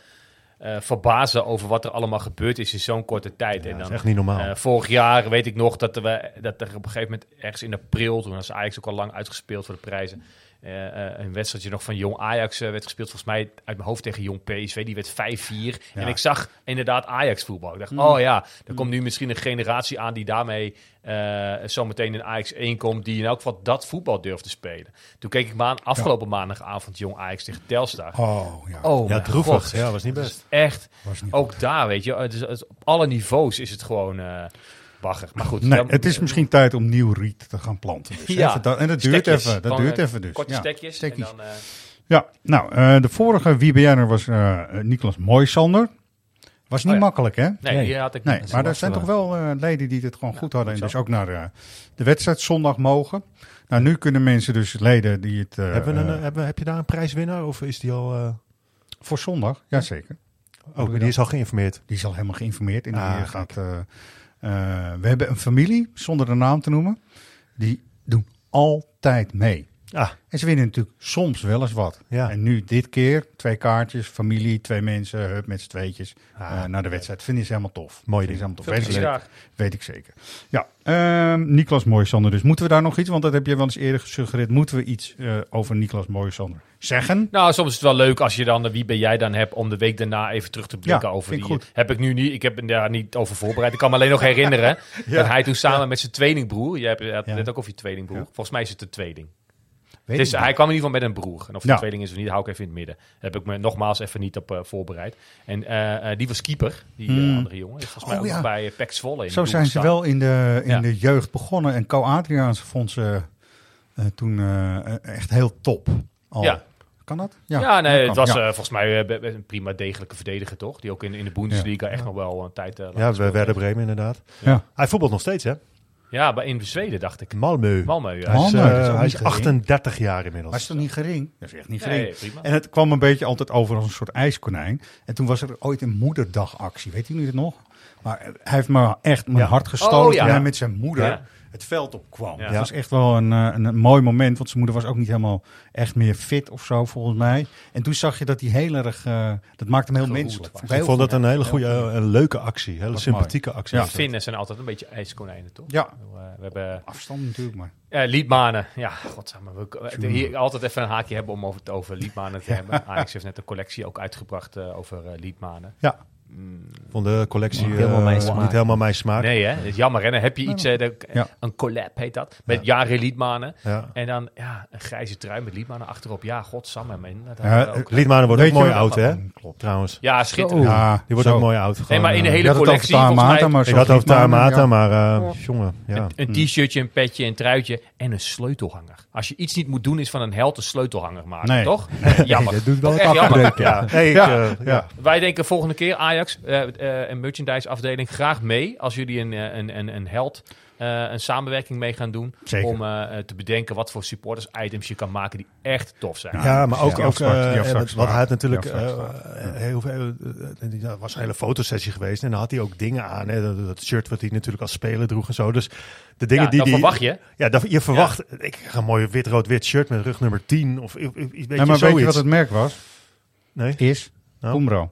eh, verbazen over wat er allemaal gebeurd is in zo'n korte tijd. Ja, en dat dan, is echt niet normaal. eh, vorig jaar weet ik nog dat, we, dat er op een gegeven moment ergens in april, toen was Ajax ook al lang uitgespeeld voor de prijzen, een wedstrijdje nog van Jong Ajax eh, werd gespeeld. Volgens mij uit mijn hoofd tegen Jong PSV. Die werd 5-4. En ik zag inderdaad Ajax voetbal. Ik dacht, Mm. oh ja, er komt nu misschien een generatie aan die daarmee eh zometeen in Ajax 1 komt. Die in elk geval dat voetbal durft te spelen. Toen keek ik me aan afgelopen maandagavond Jong Ajax tegen Telstar. Oh, ja. Oh, ja, droevig. God. Ja, was niet best. Echt, Was niet ook daar weet je, het is, het- op alle niveaus is het gewoon eh bagger. Maar goed. Nee, dan- het is misschien tijd om nieuw riet te gaan planten. Dus Ja. even dat- en dat duurt Stekjes. even. Dat duurt eh, even dus. Korte ja. stekjes. Stekjes. En dan, eh, Ja, nou, eh, de vorige WBN'er was eh Niklas Mooisander. Was niet Oh ja. makkelijk, hè? nee, Nee. die had ik Nee, niet. maar er zijn toch wel eh, leden die het gewoon goed hadden en dus ook naar eh, de wedstrijd zondag mogen. Nou, nu kunnen mensen dus leden die het... eh, hebben we een, eh, eh, hebben, heb je daar een prijswinnaar of is die al... eh voor zondag, jazeker. oh, die is al geïnformeerd. Die is al helemaal geïnformeerd en die Ah, eh, gaat... eh, we hebben een familie, zonder de naam te noemen, die doen altijd mee. Ah, En ze winnen natuurlijk soms wel eens wat. Ja. En nu dit keer twee kaartjes, familie, twee mensen, hup, met z'n tweetjes Ah, eh, naar de wedstrijd. Vinden ze helemaal tof. Mooi ding. helemaal tof. Veel Weet ik, weet ik zeker. Ja, ehm Niklas Mooisander dus. Moeten we daar nog iets, want dat heb je wel eens eerder gesuggereerd. Moeten we iets eh, over Niklas Mooisander zeggen? Nou, soms is het wel leuk als je dan, wie ben jij dan hebt, om de week daarna even terug te blikken Ja, over vind die. goed. Heb ik nu niet, ik heb daar niet over voorbereid. Ik kan me alleen nog herinneren dat hij toen samen met zijn tweelingbroer, je hebt het Ja. net ook over je tweelingbroer, Ja. volgens mij is het een tweeling. Weet Dus hij kwam in ieder geval met een broer. En of het Ja. een tweeling is of niet, hou ik even in het midden. Daar heb ik me nogmaals even niet op eh, voorbereid. En eh, eh, die was keeper, die Hmm. andere jongen. Is volgens mij Oh, ook ja. nog bij Pek Zwolle in Zo de zijn ze wel in de, in Ja. de jeugd begonnen. En Co Adriaans vond ze eh, toen eh, echt heel top. Al. Ja. Kan dat? Ja, Ja, nee, dat het was Ja. eh, volgens mij een prima degelijke verdediger, toch? Die ook in, in de Bundesliga echt nog wel een tijd uh, ja, we werden Bremen inderdaad. Ja. Hij voetbalt nog steeds, hè? Ja, bij in Zweden dacht ik. Malmö. Malmö, ja. Hij is, Malmö, eh, dat is ook hij niet is gering. 38 jaar inmiddels. Maar is dat niet gering? Dat is echt niet gering. Nee, prima. En het kwam een beetje altijd over als een soort ijskonijn. En toen was er ooit een moederdagactie. Weet u het nog? Maar hij heeft me echt mijn Ja. hart gestoten Oh, ja. toen hij met zijn moeder Ja. Het veld opkwam. Ja. Dat was echt wel een, eh, een, een mooi moment. Want zijn moeder was ook niet helemaal echt meer fit of zo, volgens mij. En toen zag je dat hij heel erg... eh, dat maakte hem heel Geroerd menselijk. ik heel vond dat een hele goede, goed. een leuke actie. Hele sympathieke actie. Ja. Finnen zijn altijd een beetje ijskonijnen, toch? Ja, eh, We hebben afstand natuurlijk, maar... uh, Liedmanen. Ja, godsamme. We, we- hier altijd even een haakje hebben om over het over Liedmanen te hebben. Ajax heeft net een collectie ook uitgebracht eh, over eh, Liedmanen. Ja. Vond de collectie Niet helemaal mijn eh, smaak. niet helemaal mijn smaak. nee, hè? Dat is jammer. Hè? Dan heb je iets, de- een collab heet dat, met Jare Liedmanen. Ja. En dan ja, een grijze trui met Liedmanen achterop. Ja, godsamme. Dat Ja, Liedmanen wordt ook mooi oud, hè? Klopt. Trouwens. ja, schitterend. Ja, Die wordt ook mooi oud. Nee, Gewoon, maar in de eh, hele Je had het over collectie, Ik had het over ja. maar eh, jongen, ja. Een t-shirtje, een petje, een truitje en een sleutelhanger. Als je iets niet moet doen, is van een held een sleutelhanger maken, Nee. toch? Jammer. dat doet wel het afbreken. Wij denken volgende keer Ajax, eh eh, een merchandise afdeling, graag mee. Als jullie een, eh, een, een, een held, eh, een samenwerking mee gaan doen. Zeker. Om te bedenken wat voor supporters items je kan maken die echt tof zijn. Ja, maar ook, ook en afstrakt wat, wat hij had natuurlijk heel veel, dat was een hele fotosessie geweest en dan had hij ook dingen aan, hè, dat, dat shirt wat hij natuurlijk als speler droeg en zo. Dus de dingen Ja, die dat die, verwacht je. Ja, dat, je verwacht, ik krijg een mooi wit-rood-wit shirt met rug nummer 10 of i- i- iets weet Ja, je, maar weet je wat het merk was? Nee? Is Nou? Umbro.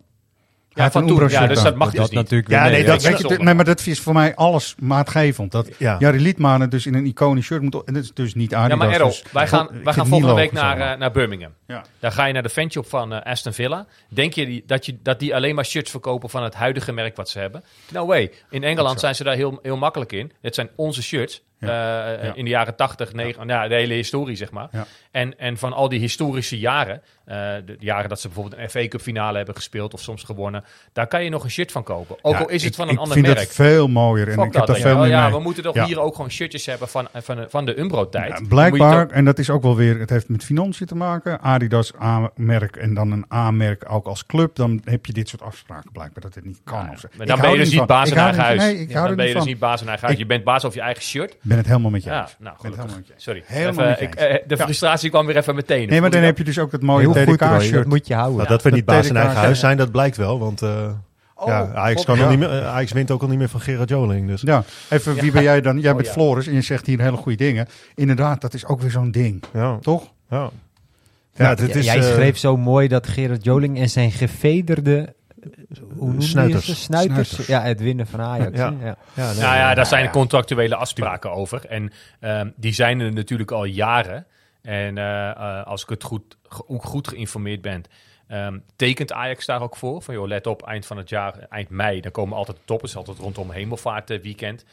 Ja, van toen. Ja, dus dat mag dat dus niet. natuurlijk Ja, nee, dat- Ja, Weet je, nee, maar dat is voor mij alles maatgevend. Dat Ja. Jari Liedmanen dus in een iconisch shirt moet... En dat is dus niet Ja, Adidas. maar Errol, dus- wij gaan, wij gaan volgende week naar, eh, naar Birmingham. Ja. Dan ga je naar de fanshop van eh, Aston Villa. Denk je die, dat, je dat die alleen maar shirts verkopen van het huidige merk wat ze hebben? No way. In Engeland zijn ze daar heel, heel makkelijk in. Het zijn onze shirts. eh, Ja. In de jaren 80, 90, nou, de hele historie zeg maar. Ja. En, en van al die historische jaren de jaren dat ze bijvoorbeeld een FA Cup finale hebben gespeeld of soms gewonnen. Daar kan je nog een shirt van kopen. Ook Ja, al is het ik- van een ik ander vind merk. het veel mooier en Fuck ik heb dat, veel je. meer Oh ja, mee. we moeten toch Ja. hier ook gewoon shirtjes hebben van, van, de- van de Umbro-tijd. Blijkbaar, en dat is ook wel weer, het heeft met financiën te maken. Adidas A-merk en dan een A-merk ook als club. Dan heb je dit soort afspraken blijkbaar dat het niet kan. Of maar Ik dan ben je dus niet baas Ik in eigen huis. Nee, ik dan ben je dus niet baas in eigen huis. Ik- Je bent baas over je eigen shirt. Ik ben het helemaal met je nou het. Sorry. Ik, eh, de frustratie kwam weer even meteen. Nee, maar dan heb je dus ook dat mooie Dat moet je houden. Nou, dat we niet baas in eigen huis zijn. dat blijkt wel. Want eh, ja, Ajax, kan al ja. niet meer, eh, Ajax wint ook al niet meer van Gerard Joling. Dus. Ja, even, wie ben jij dan? Jij Oh, bent ja. Floris en je zegt hier hele goede dingen. Inderdaad, dat is ook weer zo'n ding, Ja, toch? ja. Ja, Ja, dit Ja, is, jij eh, schreef zo mooi dat Gerard Joling en zijn gevederde hoe Snuiters. ze? Snuiters. Snuiters. Ja, het winnen van Ajax. Ja. Ja. ja, nee, Nou ja, daar zijn contractuele afspraken over. En ehm, die zijn er natuurlijk al jaren. En eh, eh, als ik het goed, goed geïnformeerd ben, ehm, tekent Ajax daar ook voor. Van joh, let op, eind van het jaar, eind mei, dan komen altijd de toppers, altijd rondom hemelvaartweekend.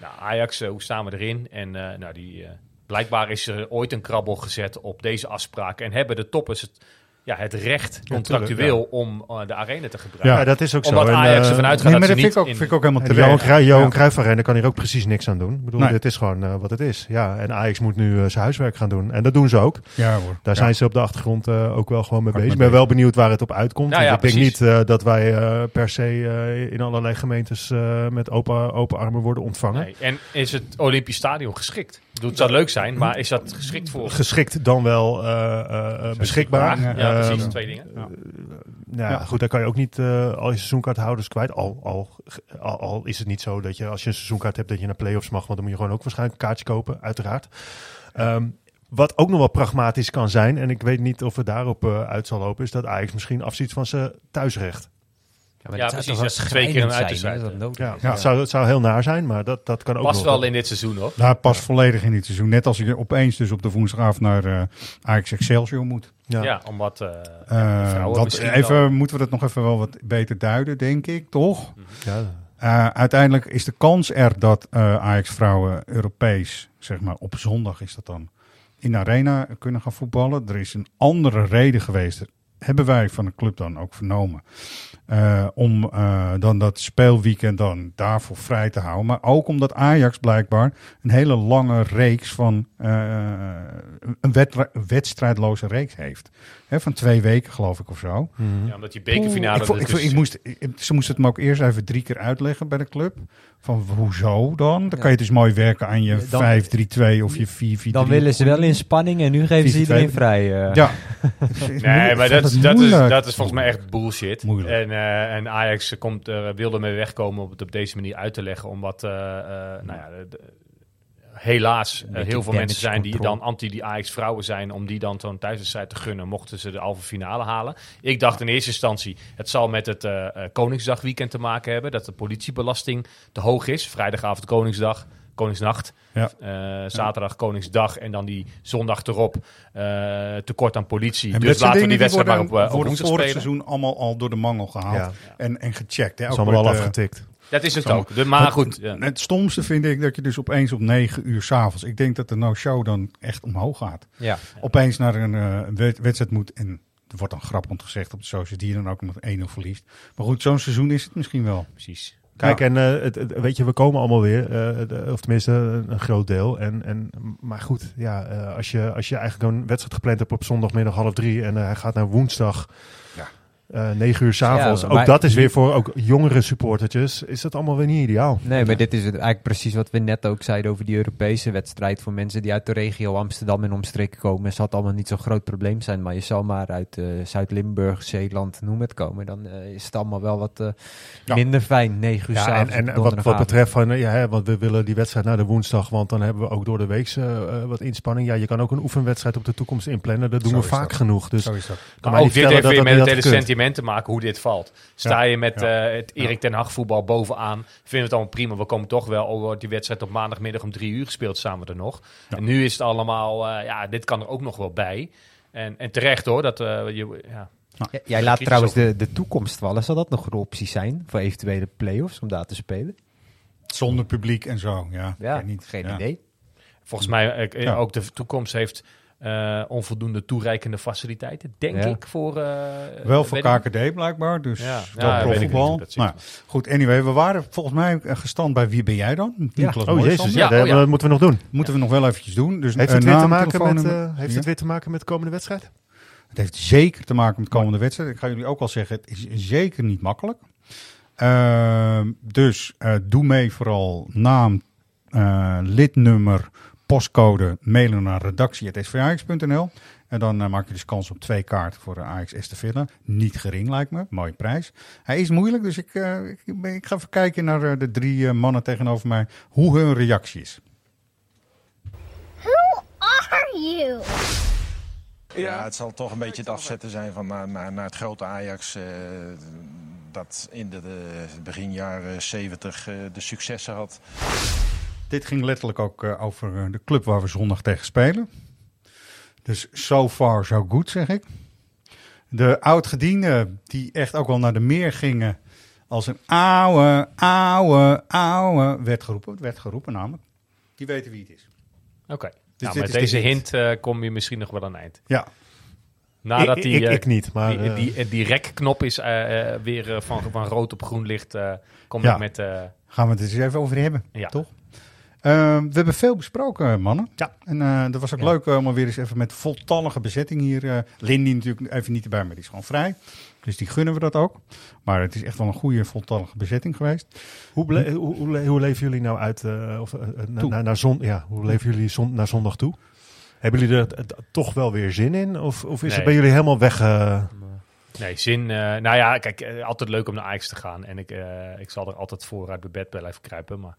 Nou, Ajax, eh, hoe staan we erin? En eh, nou, die, eh, blijkbaar is er ooit een krabbel gezet op deze afspraken. En hebben de toppers het, ja, het recht, contractueel, om eh, de arena te gebruiken. Ja, dat is ook zo. Omdat En, Ajax eh, ervan uitgaat Nee, maar dat vind niet ik, ook, in- vind ik ook helemaal Johan, terecht. Cruijff, Johan Ja. Cruijff Arena kan hier ook precies niks aan doen. Ik bedoel, Nee. dit is gewoon eh, wat het is. Ja, en Ajax moet nu zijn huiswerk gaan doen. En dat doen ze ook. Ja hoor. Daar Ja. zijn ze op de achtergrond ook wel gewoon mee bezig. Ik ben wel benieuwd waar het op uitkomt. Nou ja, ik denk precies. niet dat wij per se in allerlei gemeentes met open, open armen worden ontvangen. Nee. En is het Olympisch Stadion geschikt? Bedoel, het zou leuk zijn, maar is dat geschikt voor... Geschikt dan wel eh, eh, eh, beschikbaar. Ja, Ja, precies, twee dingen. Ja. Nou ja, goed, daar kan je ook niet eh, al je seizoenkaarthouders kwijt. Al, al, al, al is het niet zo dat je als je een seizoenkaart hebt dat je naar play-offs mag, want dan moet je gewoon ook waarschijnlijk een kaartje kopen, uiteraard. Ehm, wat ook nog wel pragmatisch kan zijn, en ik weet niet of het daarop eh, uit zal lopen, is dat Ajax misschien afziet van zijn thuisrecht. Ja, maar Ja, dat zou precies, dat twee keer een uitwedstrijd, dat Ja, is. Het, zou, het zou heel naar zijn, maar dat, dat kan ook Past nog. wel in dit seizoen, hoor. Daar past volledig in dit seizoen. Net als je opeens dus op de woensdagavond naar eh Ajax Excelsior moet. Ja. Ja, omdat eh, Eh, dat, even, wel- moeten we dat nog even wel wat beter duiden, denk ik, toch? Ja. Eh, uiteindelijk is de kans er dat eh, Ajax vrouwen Europees, zeg maar op zondag is dat dan, in de arena kunnen gaan voetballen. Er is een andere reden geweest, hebben wij van de club dan ook vernomen, eh, om eh, dan dat speelweekend dan daarvoor vrij te houden. Maar ook omdat Ajax blijkbaar een hele lange reeks van eh, een wedstrijdloze reeks heeft. Hè, van twee weken geloof ik of zo. Mhm. Ja, omdat die bekerfinale... Ik, vond- ik, vond- dus- ik moest, ik- ze moesten het me ook eerst even drie keer uitleggen bij de club. Van hoezo dan? Dan kan je dus mooi werken aan je Dan- 5-3-2 of je 4-4-3. Dan willen ze wel in spanning en nu geven ze 4-2. iedereen vrij. Ja. Nee, maar dat, dat, is, dat is volgens mij echt bullshit. Moeilijk. En, eh, en Ajax komt, er wilde mee wegkomen om het op deze manier uit te leggen. Omdat, eh, eh, nou ja, de- helaas eh, heel veel mensen zijn die dan anti die Ajax vrouwen zijn. Om die dan zo'n thuiswedstrijd te gunnen, mochten ze de halve finale halen. Ik dacht in eerste instantie, het zal met het eh, eh, Koningsdagweekend te maken hebben. Dat de politiebelasting te hoog is. Vrijdagavond Koningsdag. Koningsnacht, Ja. Eh, zaterdag Koningsdag en dan die zondag erop eh, tekort aan politie. En dus laten we die wedstrijd maar op, woensdag spelen. seizoen allemaal al door de mangel gehaald. Ja. En, en gecheckt. Hè. Dat is Ook allemaal al afgetikt. Dat is het ook. De, maar goed. Ja. Het stomste vind ik dat je dus opeens op 9 uur s'avonds... Ik denk dat de no-show dan echt omhoog gaat. Ja. Opeens naar een wed- wedstrijd moet... En er wordt dan grappig gezegd op de socials... die je dan ook met 1-0 verliest. Maar goed, zo'n seizoen is het misschien wel. Precies. Kijk, Ja. en eh, het, het- weet je, we komen allemaal weer, eh, de- of tenminste een, een groot deel. En, en, maar goed, ja, eh, als, je, als je eigenlijk een wedstrijd gepland hebt op zondagmiddag half drie en eh, hij gaat naar woensdag Ja. eh, negen uur s'avonds. Ja, ook dat is weer voor ook jongere supportertjes, is dat allemaal weer niet ideaal. Nee, maar dit is het eigenlijk precies wat we net ook zeiden over die Europese wedstrijd. Voor mensen die uit de regio Amsterdam en omstreken komen, zal het allemaal niet zo'n groot probleem zijn. Maar je zal maar uit eh, Zuid-Limburg, Zeeland, noem het komen. Dan eh, is het allemaal wel wat eh, Ja. minder fijn. 9 uur Ja, en, s'avonds en op wat, betreft van, ja, hè, want we willen die wedstrijd naar de woensdag, want dan hebben we ook door de week wat inspanning. Ja, je kan ook een oefenwedstrijd op de toekomst inplannen. Dat doen Zo we vaak dat. genoeg. Dus Zo is dat. kan Maar ook dit heeft weer met het hele maken hoe dit valt. Sta Ja. je met Ja. eh, het Erik ten Hag voetbal bovenaan, vinden we het allemaal prima. We komen toch wel, oh, wordt die wedstrijd op maandagmiddag om drie uur gespeeld, samen er nog. Ja. En nu is het allemaal, eh, ja, dit kan er ook nog wel bij. En, en terecht hoor, dat eh, je, ja. Jij laat trouwens over. de, de toekomst vallen. Zal dat nog een optie zijn voor eventuele play-offs om daar te spelen? Zonder publiek en zo. Ja, Ja, niet. geen Ja. idee. Volgens mij Ja. ook de toekomst heeft eh, onvoldoende toereikende faciliteiten, denk Ja. ik. Voor, eh, Wel voor ik- KKD blijkbaar, dus Ja. wel Ja, weet ik niet profvoetbal. hoe dat zit. Nou, goed, anyway, we waren volgens mij gestand bij Wie ben jij dan? Oh jezus, ja, dat oh ja. dat moeten we nog doen. Moeten we nog wel eventjes doen. Dus Heeft eh, het, weer te maken met, eh, heeft Ja. het weer te maken met de komende wedstrijd? Het heeft zeker te maken met de komende wedstrijd. Ik ga jullie ook al zeggen, het is zeker niet makkelijk. Ehm, dus eh, doe mee vooral naam, eh, lidnummer, postcode, mailen naar redactie.svjax.nl. En dan eh, maak je dus kans op twee kaarten voor de AX Estafette. Niet gering lijkt me, mooie prijs. Hij is moeilijk, dus ik, eh, ik, ga even kijken naar eh, de drie mannen tegenover mij. Hoe hun reactie is. Who are you? Ja, het zal toch een beetje het afzetten zijn van naar, naar, naar het grote Ajax. eh, dat in de, de begin jaren 70 eh, de successen had. Dit ging letterlijk ook eh, over eh, de club waar we zondag tegen spelen. Dus so far so good, zeg ik. De oud-gedienden die echt ook wel naar de meer gingen als een ouwe, ouwe, ouwe werd geroepen. Het werd geroepen namelijk. Die weten wie het is. Oké. Dus nou, met deze hint. hint eh, kom je misschien nog wel aan eind. Ja, Nadat ik, die, ik, ik niet, maar... die, eh, die, die rekknop is weer van, van rood op groen licht. eh kom Ja. ik met... eh, gaan we het eens even over hebben, Ja. toch? Ehm, we hebben veel besproken, mannen. Ja. En eh dat was ook Ja. leuk eh, om weer eens even met voltallige bezetting hier. eh Lindy natuurlijk even niet erbij, maar die is gewoon vrij. Dus die gunnen we dat ook. Maar het is echt wel een goede voltallige bezetting geweest. Hoe, ble- hoe, hoe, le- hoe leven jullie nou uit, eh, of, na- naar, naar zon, ja, hoe leven jullie zon, naar zondag toe? Hebben jullie er t- t- toch wel weer zin in? Of, of is Nee. het bij jullie helemaal weg? eh, Nee, zin. eh, nou ja, kijk, altijd leuk om naar Ajax te gaan. En ik, eh, ik zal er altijd voor uit mijn bed blijven kruipen. Maar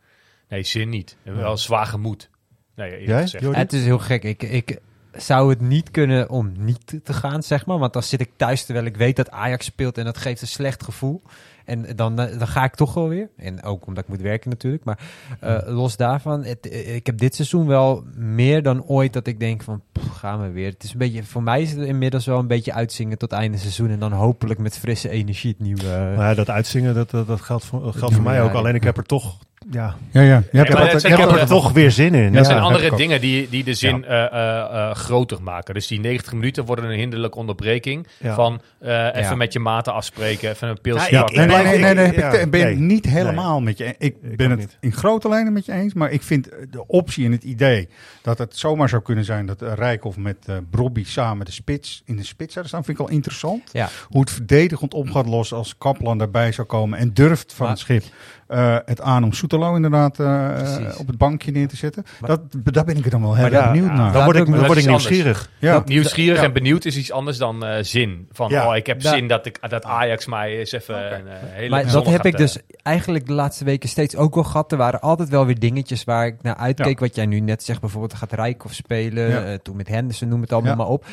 nee, zin niet. En wel zwaar gemoed. Nee, Jij? Het is heel gek. Ik, ik zou het niet kunnen om niet te- gaan, zeg maar. Want dan zit ik thuis terwijl ik weet dat Ajax speelt en dat geeft een slecht gevoel. En dan, eh, dan ga ik toch wel weer. En ook omdat ik moet werken natuurlijk. Maar eh, los daarvan, het, eh, ik heb dit seizoen wel meer dan ooit dat ik denk van, pff, gaan we weer. Het is een beetje, voor mij is het inmiddels wel een beetje uitzingen tot einde seizoen. En dan hopelijk met frisse energie het nieuwe... Nou ja, dat uitzingen, dat, dat, dat geldt voor, geldt voor mij ook. Alleen ik heb er toch, ja, Ja, ja. Je hebt er ik andere- heb er toch weer zin in. Dat zijn andere dingen die, die de zin eh, eh, eh, groter maken. Dus die 90 minuten worden een hinderlijke onderbreking. Ja. Van eh, even Ja. met je maten afspreken, even een pilsje Ja, ik-. Nee, nee, nee, nee, ik- nee, ja, ik ben nee. het niet helemaal met je. Ik, Ik ben het niet. in grote lijnen met je eens, maar ik vind de optie en het idee dat het zomaar zou kunnen zijn dat Rijkoff met uh, Brobby samen de spits in de spits zouden staan, vind ik wel interessant. Ja. Hoe het verdedigend om gaat lossen als Kaplan daarbij zou komen en durft van Maar- het schip uh, het aan om Soetelo inderdaad uh, Precies. op het bankje neer te zetten. Maar- dat, daar ben ik er dan wel heel erg benieuwd ja, naar. Dan word ik, Dat dan word ik is nieuwsgierig. Ja. Nieuwsgierig Ja. en benieuwd is iets anders dan eh, zin. Van, Ja. oh, ik heb zin dat, ik, dat Ajax mij eens even een eh, hele Maar dat heb gaat, ik dus eigenlijk de laatste weken steeds ook wel gehad. Er waren altijd wel weer dingetjes waar ik naar uitkeek. Ja. Wat jij nu net zegt, bijvoorbeeld gaat Rijkoff spelen. Ja. eh, toen met Henderson, noem het allemaal Ja. maar op.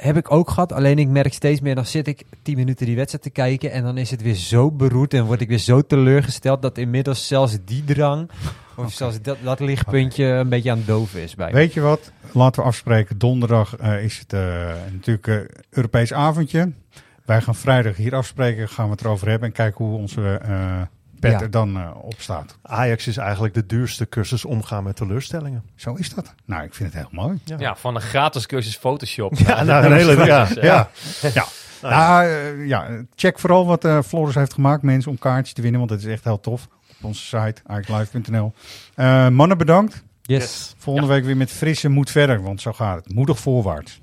Heb ik ook gehad. Alleen ik merk steeds meer, dan zit ik tien minuten die wedstrijd te kijken. En dan is het weer zo beroerd en word ik weer zo teleurgesteld. Dat inmiddels zelfs die drang, of zelfs dat, dat lichtpuntje een beetje aan het doven is bij me. Weet je wat? Laten we afspreken. Donderdag eh, is het eh, natuurlijk een Europees avondje. Wij gaan vrijdag hier afspreken. Gaan we het erover hebben en kijken hoe onze eh pet Ja. er dan eh, op staat. Ajax is eigenlijk de duurste cursus omgaan met teleurstellingen. Zo is dat. Nou, ik vind het heel mooi. Ja, van een gratis cursus Photoshop. Ja, nou, een hele, ja, eh, ja. Ja. Nou, eh, ja, check vooral wat eh Floris heeft gemaakt, mensen, om kaartjes te winnen. Want het is echt heel tof. Op onze site, ajaxlive.nl. Eh mannen, bedankt. Yes. Volgende week weer met frisse moed verder, want zo gaat het. Moedig voorwaarts.